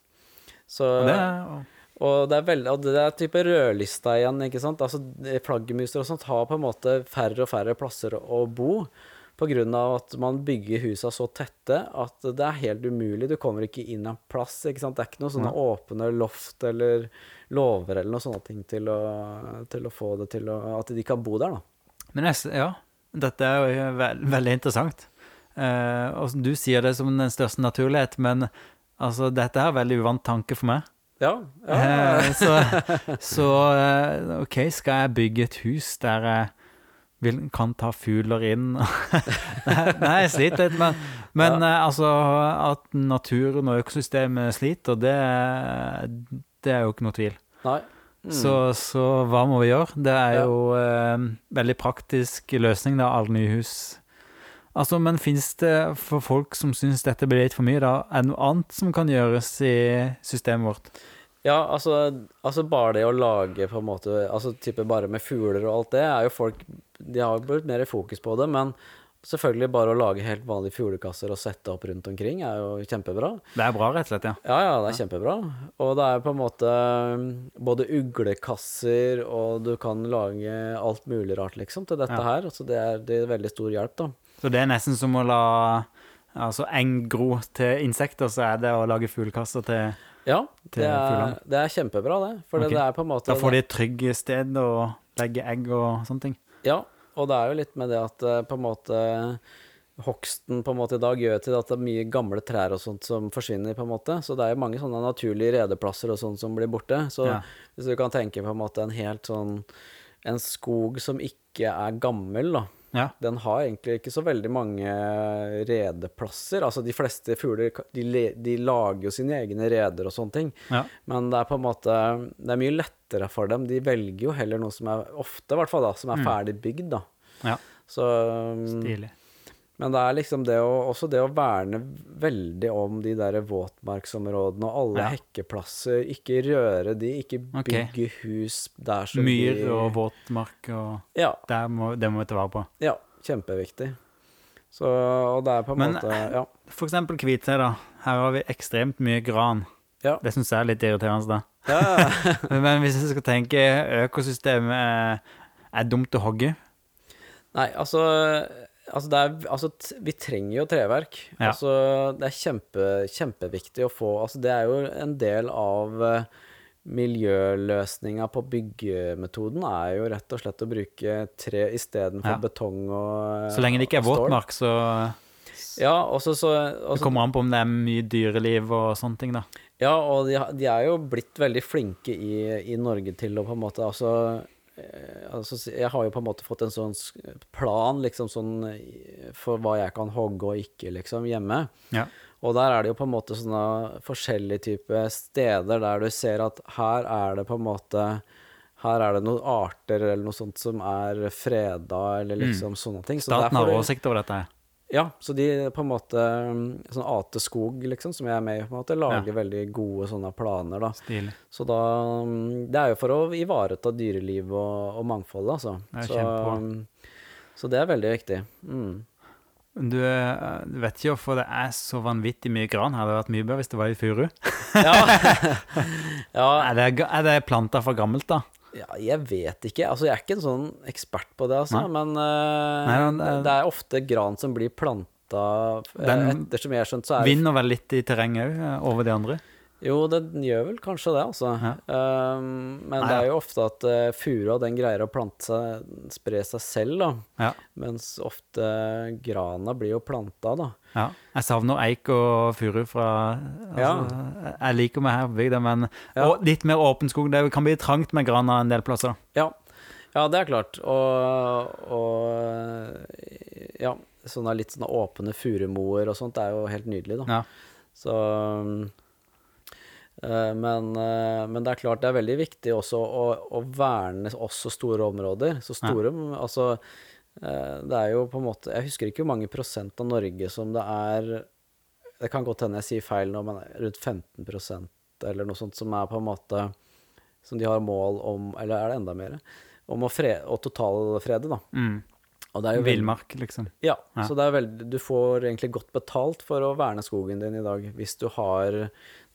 Så Og det er, Og det er, veldig, og det er type rødlista igjen, ikke sant. Altså, flaggermuser og sånt har på en måte færre og færre plasser å bo. Av at man bygger husa så tette at det er helt umulig. Du kommer ikke inn en plass. ikke sant? Det er ikke noen sånne åpne loft eller låver eller noen sånne ting til å, til å få det til å, at de kan bo der, da. men jeg, ja, dette er jo veld, veldig interessant. Eh, og du sier det som den største naturlighet, men altså, dette er en veldig uvant tanke for meg. Ja, ja. Eh, så så eh, OK, skal jeg bygge et hus der jeg vil, kan ta fugler inn Nei, jeg sliter litt, men, men ja. altså At naturen og økosystemet sliter, det, det er jo ikke noe tvil. Nei. Mm. Så, så hva må vi gjøre? Det er Ja. jo eh, veldig praktisk løsning, da, alle nye hus. Altså, Men finnes det for folk som syns dette blir litt for mye, da, er det noe annet som kan gjøres i systemet vårt? Ja, altså, altså bare det å lage på en måte Altså type bare med fugler og alt det, er jo folk De har blitt mer fokus på det, men selvfølgelig bare å lage helt vanlige fuglekasser og sette opp rundt omkring er jo kjempebra. Det er bra, rett og slett, ja. Ja, ja, det er kjempebra. Og det er på en måte um, både uglekasser, og du kan lage alt mulig rart, liksom, til dette Ja. her. Så det er, det er veldig stor hjelp, da. Så det er nesten som å la altså eng gro til insekter, så er det å lage fuglekasser til Ja, det er, det er kjempebra, det. For okay. det, det er på en måte Da får de et trygt sted å legge egg og sånne ting. Ja, og det er jo litt med det at eh, på en måte hogsten på en måte i dag gjør til at det er mye gamle trær og sånt som forsvinner, på en måte. Så det er jo mange sånne naturlige redeplasser og sånt som blir borte. Så Ja. hvis du kan tenke på en måte en helt sånn En skog som ikke er gammel, da. Ja. Den har egentlig ikke så veldig mange redeplasser. Altså, de fleste fugler de, de lager jo sine egne reder og sånne ting. Ja. Men det er på en måte Det er mye lettere for dem. De velger jo heller noe som er ofte, i hvert fall, da, som er ferdig bygd, da. ja. Så um, Stilig. Men det er liksom det å, også det å verne veldig om de der våtmarksområdene og alle Ja. hekkeplasser. Ikke røre de, ikke bygge bygge hus der som Myr de og våtmark og Ja, der må, Det må vi ta vare på. ja. Kjempeviktig. Så og det er på en Men- måte Ja. For eksempel Kviteseid, da. Her har vi ekstremt mye gran. Ja. Det syns jeg er litt irriterende, da. ja. Men hvis jeg skal tenke økosystemet er dumt å hogge Nei, altså, altså, det er, altså Vi trenger jo treverk. Ja. Altså, det er kjempe, kjempeviktig å få altså, Det er jo en del av eh, miljøløsninga på byggemetoden er jo rett og slett å bruke tre istedenfor Ja. betong og Så lenge det ikke er våtmark, så Ja, også, så, også, Det kommer an på om det er mye dyreliv og sånne ting, da. Ja, og de, de er jo blitt veldig flinke i, i Norge til å på en måte Altså, eh, altså jeg har jo på en måte fått en sånn plan liksom sånn for hva jeg kan hogge og ikke, liksom, hjemme. Ja. Og der er det jo på en måte sånne forskjellige typer steder der du ser at her er det på en måte her er det noen arter eller noe sånt som er freda, eller liksom sånne ting. Så Mm. Staten har oversikt over dette. Ja, så de på en måte mm, Sånn Ate Skog, liksom, som jeg er med i, på en måte, lager veldig gode sånne planer, da. Stilig. Så da mm, Det er jo for å ivareta dyreliv og, og mangfold, altså. Så, mm, så det er veldig viktig. Mm. Du, eh, du vet ikke hvorfor det er så vanvittig mye gran. Hadde det vært mye bedre hvis det var i furu. Ja. ja, Er det, er det planta for gammelt, da? Ja, jeg vet ikke. Altså, jeg er ikke en sånn ekspert på det, altså. Men, uh, Nei, men det- det er ofte gran som blir planta eh, Den Ettersom jeg har skjønt, så er Vinner vel litt i terrenget òg, over de andre? Jo, det gjør vel kanskje det, altså. Ja. Um, men Nei, det er jo ofte at uh, furua den greier å plante seg, spre seg selv, da. Ja. Mens ofte grana blir jo planta, da. ja. Jeg savner eik og furu fra altså, Jeg liker meg her på bygda, men Ja. og litt mer åpen skog. Det kan bli trangt med grana en del plasser. Ja, ja det er klart. Og, og ja, sånne litt sånne åpne furumoer og sånt er jo helt nydelig, da. Ja. Så um, eh, men, eh, men det er klart det er veldig viktig også å, å verne også store områder. Så store Altså, eh, det er jo på en måte Jeg husker ikke hvor mange prosent av Norge som det er Det kan godt hende jeg sier feil nå, men rundt 15% eller noe sånt som er på en måte Som de har mål om Eller er det enda mer? Om å, fre, å totalfrede, da. Mm. Og veldig- Villmark, liksom. ja, Ja. så det er veldig, du får egentlig godt betalt for å verne skogen din i dag, hvis du har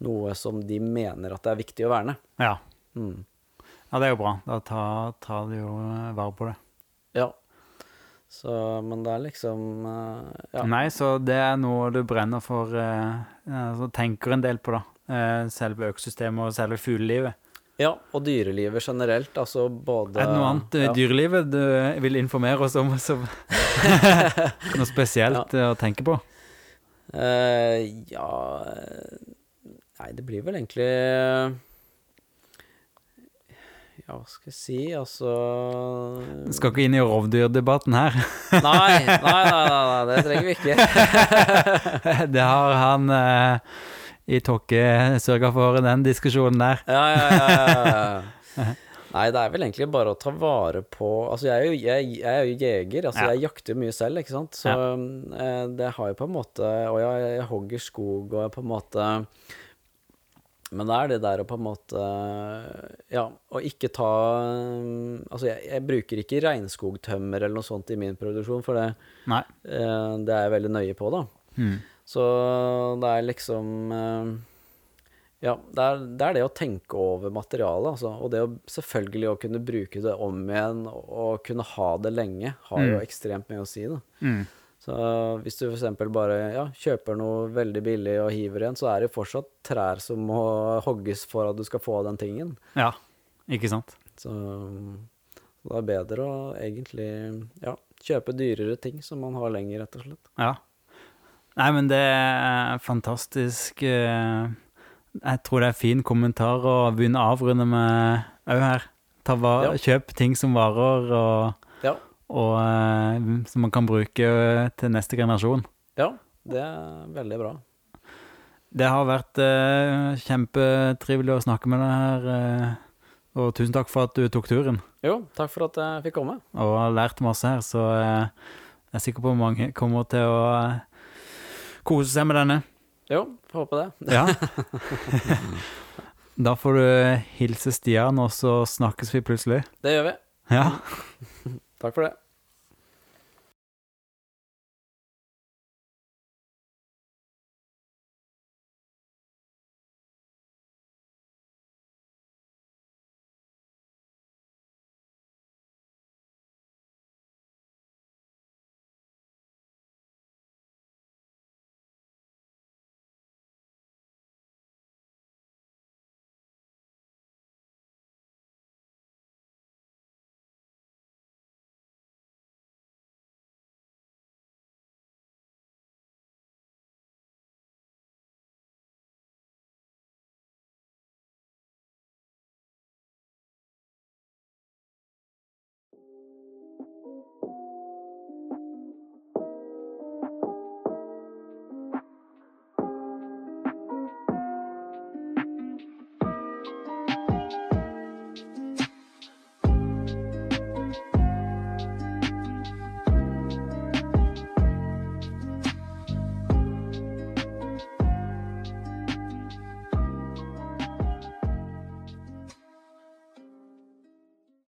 noe som de mener at det er viktig å verne. Ja. Mm. ja, det er jo bra. Da tar, tar de jo eh, vare på det. Ja. Så, men det er liksom eh, ja. Nei, så det er noe du brenner for eh, altså, Tenker en del på, da. Eh, selve økosystemet og selve fuglelivet. ja, og dyrelivet generelt, altså både Er det noe annet ja. dyrelivet du vil informere oss om som Noe spesielt ja. å tenke på? Uh, ja Nei, det blir vel egentlig Ja, hva skal jeg si, altså Du skal ikke inn i rovdyrdebatten her. Nei, nei, nei, nei, det trenger vi ikke. Det har han eh, i Tokke sørga for, den diskusjonen der. Ja, ja, ja, ja, ja. Nei, det er vel egentlig bare å ta vare på Altså, jeg er jo, jeg, jeg er jo jeger. Altså, Ja. jeg jakter mye selv, ikke sant. Så eh, det har jo på en måte Og jeg, jeg hogger skog og jeg på en måte Men det er det der å på en måte Ja, å ikke ta Altså, jeg, jeg bruker ikke regnskogtømmer eller noe sånt i min produksjon, for det, Nei. eh, det er jeg veldig nøye på, da. Mm. Så det er liksom eh, Ja, det er, det er det å tenke over materialet, altså. Og det å selvfølgelig å kunne bruke det om igjen og kunne ha det lenge, har jo Mm. ekstremt mye å si, da. Mm. Så hvis du f.eks. bare ja, kjøper noe veldig billig og hiver igjen, så er det fortsatt trær som må hogges for at du skal få den tingen. Ja, ikke sant? Så, så det er bedre å egentlig ja, kjøpe dyrere ting som man har lenger, rett og slett. Ja. Nei, men det er fantastisk. eh, Jeg tror det er fin kommentar å begynne å avrunde med òg her. Ta var, Ja. Kjøp ting som varer, og, Ja. Og eh, som man kan bruke til neste generasjon. Ja, det er veldig bra. Det har vært eh, kjempetrivelig å snakke med deg her, eh, og tusen takk for at du tok turen. Jo, takk for at jeg fikk komme. Og har lært masse her, så eh, jeg er sikker på at mange kommer til å eh, kose seg med denne. Jo, får håpe det. Ja. da får du hilse Stian, og så snakkes vi plutselig. Det gjør vi. Ja. Takk for det.